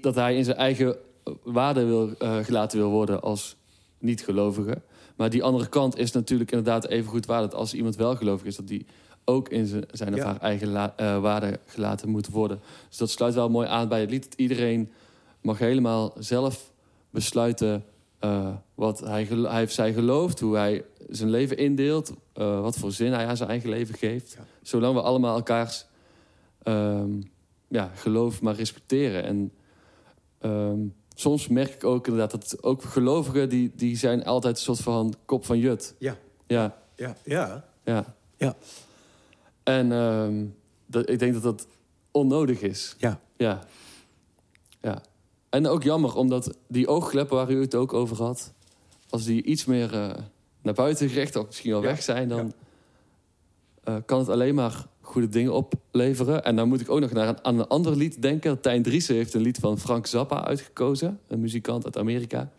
dat hij in zijn eigen waarde wil, eh, gelaten wil worden als niet-gelovige. Maar die andere kant is natuurlijk inderdaad even goed waar dat als iemand wel gelovig is, dat die ook in zijn, zijn of Ja. haar eigen la- eh, waarde gelaten moet worden. Dus dat sluit wel mooi aan bij het lied. Dat iedereen mag helemaal zelf besluiten eh, wat hij, hij of zij gelooft, hoe hij zijn leven indeelt, wat voor zin hij aan zijn eigen leven geeft. Ja. Zolang we allemaal elkaars ehm, ja, geloof maar respecteren. En ehm, soms merk ik ook inderdaad dat ook gelovigen, die, die zijn altijd een soort van kop van jut. ja, Ja, ja, ja. ja. Ja. En ehm, dat, ik denk dat dat onnodig is. ja. Ja. Ja. En ook jammer, omdat die oogkleppen waar u het ook over had... als die iets meer eh, naar buiten gericht of misschien wel Ja, weg zijn... dan eh, kan het alleen maar goede dingen opleveren. En dan moet ik ook nog naar een, aan een ander lied denken. Tijn Driessen heeft een lied van Frank Zappa uitgekozen. Een muzikant uit Amerika.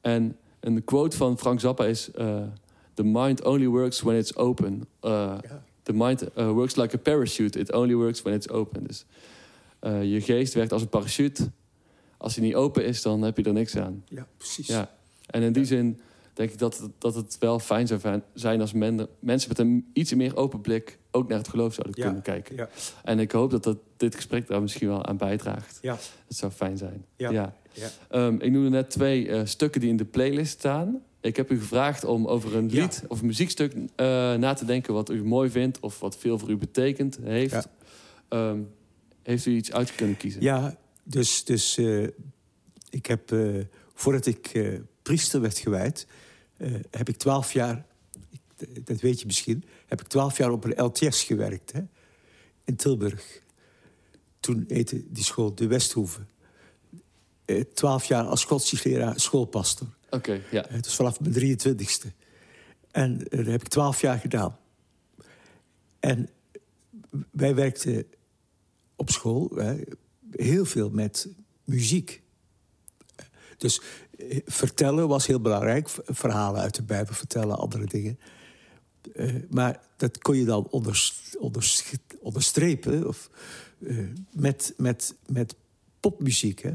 En een quote van Frank Zappa is... eh, The mind only works when it's open. Eh, Ja. The mind eh, works like a parachute. It only works when it's open. Dus je geest werkt als een parachute. Als hij niet open is, dan heb je er niks aan. ja precies. Ja. En in die zin denk ik dat, dat het wel fijn zou zijn als men, mensen met een iets meer open blik ook naar het geloof zouden Ja. kunnen kijken. Ja. En ik hoop dat, dat dit gesprek daar misschien wel aan bijdraagt. Ja. Het zou fijn zijn. Ja. Ja. Ehm, ik noemde net twee eh, stukken die in de playlist staan. Ik heb u gevraagd om over een lied of een muziekstuk eh, na te denken wat u mooi vindt of wat veel voor u betekent heeft. Ehm, heeft u iets uit kunnen kiezen? Ja, dus, dus eh, ik heb, voordat ik priester werd gewijd, heb ik twaalf jaar, dat weet je misschien, heb ik twaalf jaar op een LTS gewerkt hè, in Tilburg. Toen heette die school de Westhoeve. Eh, Twaalf jaar als godsdienstleraar, schoolpastor. Oké, ja. Het is vanaf mijn 23ste. En eh, dat heb ik twaalf jaar gedaan. En wij werkten op school hè, heel veel met muziek. Dus eh, vertellen was heel belangrijk. Verhalen uit de Bijbel vertellen, andere dingen. Eh, maar dat kon je dan onders, onders, onderstrepen of, eh, met, met, met popmuziek. Hè?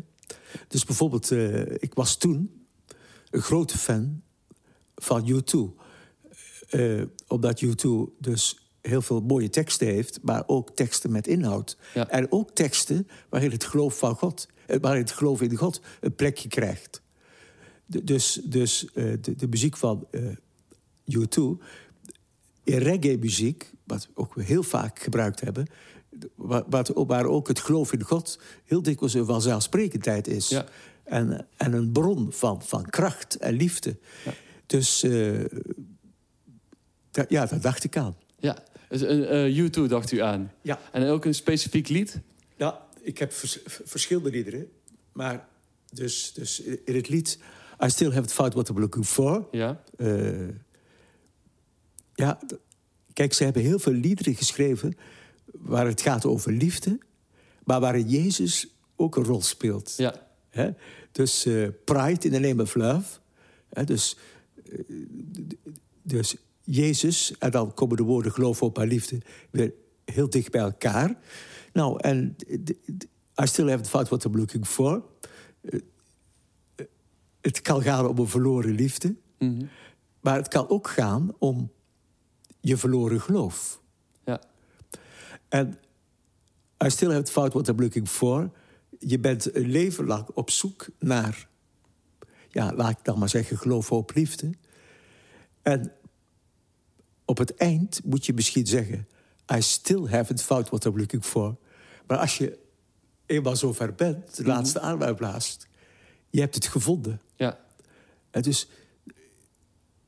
Dus bijvoorbeeld, eh, ik was toen een grote fan van U2. Eh, omdat U2 dus heel veel mooie teksten heeft, maar ook teksten met inhoud. Ja. En ook teksten waarin het geloof van God, waarin het geloof in God een plekje krijgt. Dus dus eh, de, de muziek van eh, U2, in reggae-muziek, wat we ook heel vaak gebruikt hebben, waar, waar- waar ook het geloof in God heel dikwijls een vanzelfsprekendheid is. Ja. En, en een bron van, van kracht en liefde. Dus eh, da- ja, daar dacht ik aan. Ja, dus, eh, eh, U2 dacht u aan. Ja. En ook een specifiek lied? Ja, ik heb vers- verschillende liederen. Maar dus, dus in het lied... I still haven't found what I'm looking for. Ja. Eh, ja, kijk, ze hebben heel veel liederen geschreven... waar het gaat over liefde... maar waarin Jezus ook een rol speelt. Ja. Hè? Dus eh, Pride in the Name of Love. Hè? Dus, eh, dus Jezus, en dan komen de woorden geloof, hoop en liefde... weer heel dicht bij elkaar. Nou, en I still haven't found what I'm looking for. Het kan gaan om een verloren liefde... Mhm. maar het kan ook gaan om je verloren geloof. Ja. En I still haven't found what I'm looking for. Je bent een leven lang op zoek naar, ja, laat ik dan maar zeggen, geloof, hoop, liefde. En op het eind moet je misschien zeggen: I still haven't found what I'm looking for. Maar als je eenmaal zover bent, de laatste adem uitblaast, je hebt het gevonden. Dus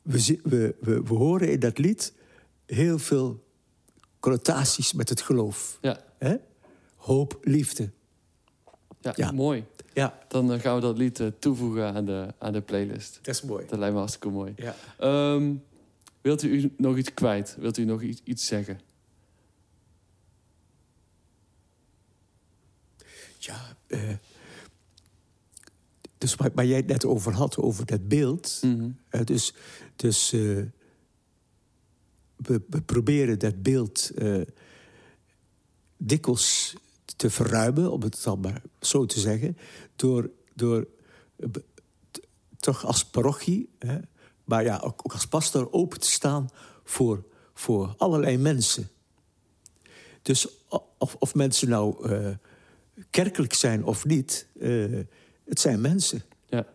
we, we, we, we horen in dat lied heel veel connotaties met het geloof. Ja. Hè? Hoop, liefde. Ja. Ja. Mooi. Ja, Dan eh, gaan we dat lied eh, toevoegen aan de, aan de playlist. dat is mooi. Dat lijkt me hartstikke mooi. Ja. Ehm, wilt u nog iets kwijt? Wilt u nog iets, iets zeggen? Ja, eh, dus waar, waar jij het net over had, over dat beeld. Mhm. hè, dus dus eh, we, we proberen dat beeld eh, dikwijls te verruimen, om het dan maar zo te zeggen, door, door eh, toch als parochie, hè, maar ja, ook, ook als pastor open te staan voor, voor allerlei mensen. Dus of, of mensen nou eh, kerkelijk zijn of niet, eh, het zijn mensen. Ja.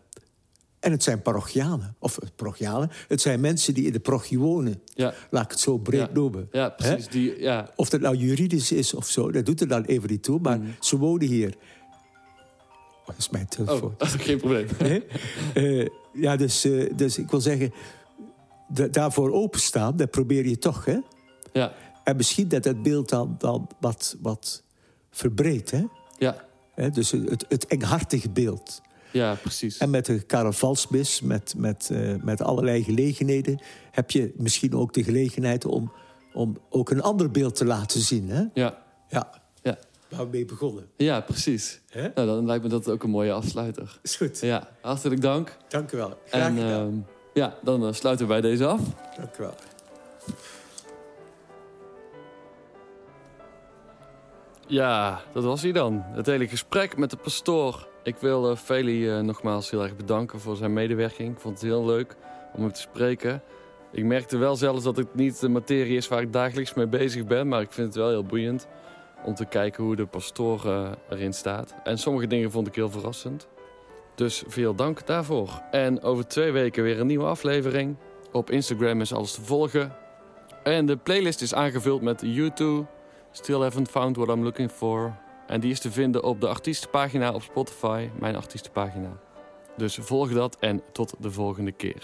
En het zijn parochianen. Of eh, parochianen. Het zijn mensen die in de parochie wonen. Ja. Laat ik het zo breed Ja. noemen. Ja, precies. Die, ja. Of dat nou juridisch is of zo, dat doet er dan even niet toe. Maar ze wonen hier. Oh, dat is mijn telefoon. Oh, geen probleem. Eh, ja, dus, eh, dus ik wil zeggen, da- daarvoor openstaan, dat probeer je toch. Hè? Ja. En misschien dat het beeld dan, dan wat, wat verbreedt. Hè? Ja. Hè, Dus het, het enghartige beeld. Ja, precies. En met de carnavalsmis, met, met, eh, met allerlei gelegenheden... heb je misschien ook de gelegenheid om, om ook een ander beeld te laten zien. Hè? Ja. Ja, Ja. waar we mee begonnen. Ja, precies. Nou, dan lijkt me dat ook een mooie afsluiter. Is goed. Ja, hartelijk dank. Dank u wel. Graag En gedaan. ehm, ja, dan eh, sluiten wij deze af. Dank u wel. Ja, dat was hij dan. Het hele gesprek met de pastoor. Ik wil eh, Feli eh, nogmaals heel erg bedanken voor zijn medewerking. Ik vond het heel leuk om hem te spreken. Ik merkte wel zelfs dat het niet de materie is waar ik dagelijks mee bezig ben. Maar ik vind het wel heel boeiend om te kijken hoe de pastoor eh, erin staat. En sommige dingen vond ik heel verrassend. Dus veel dank daarvoor. En over twee weken weer een nieuwe aflevering. Op Instagram is alles te volgen. En de playlist is aangevuld met YouTube. Still haven't found what I'm looking for. En die is te vinden op de artiestenpagina op Spotify, mijn artiestenpagina. Dus volg dat en tot de volgende keer.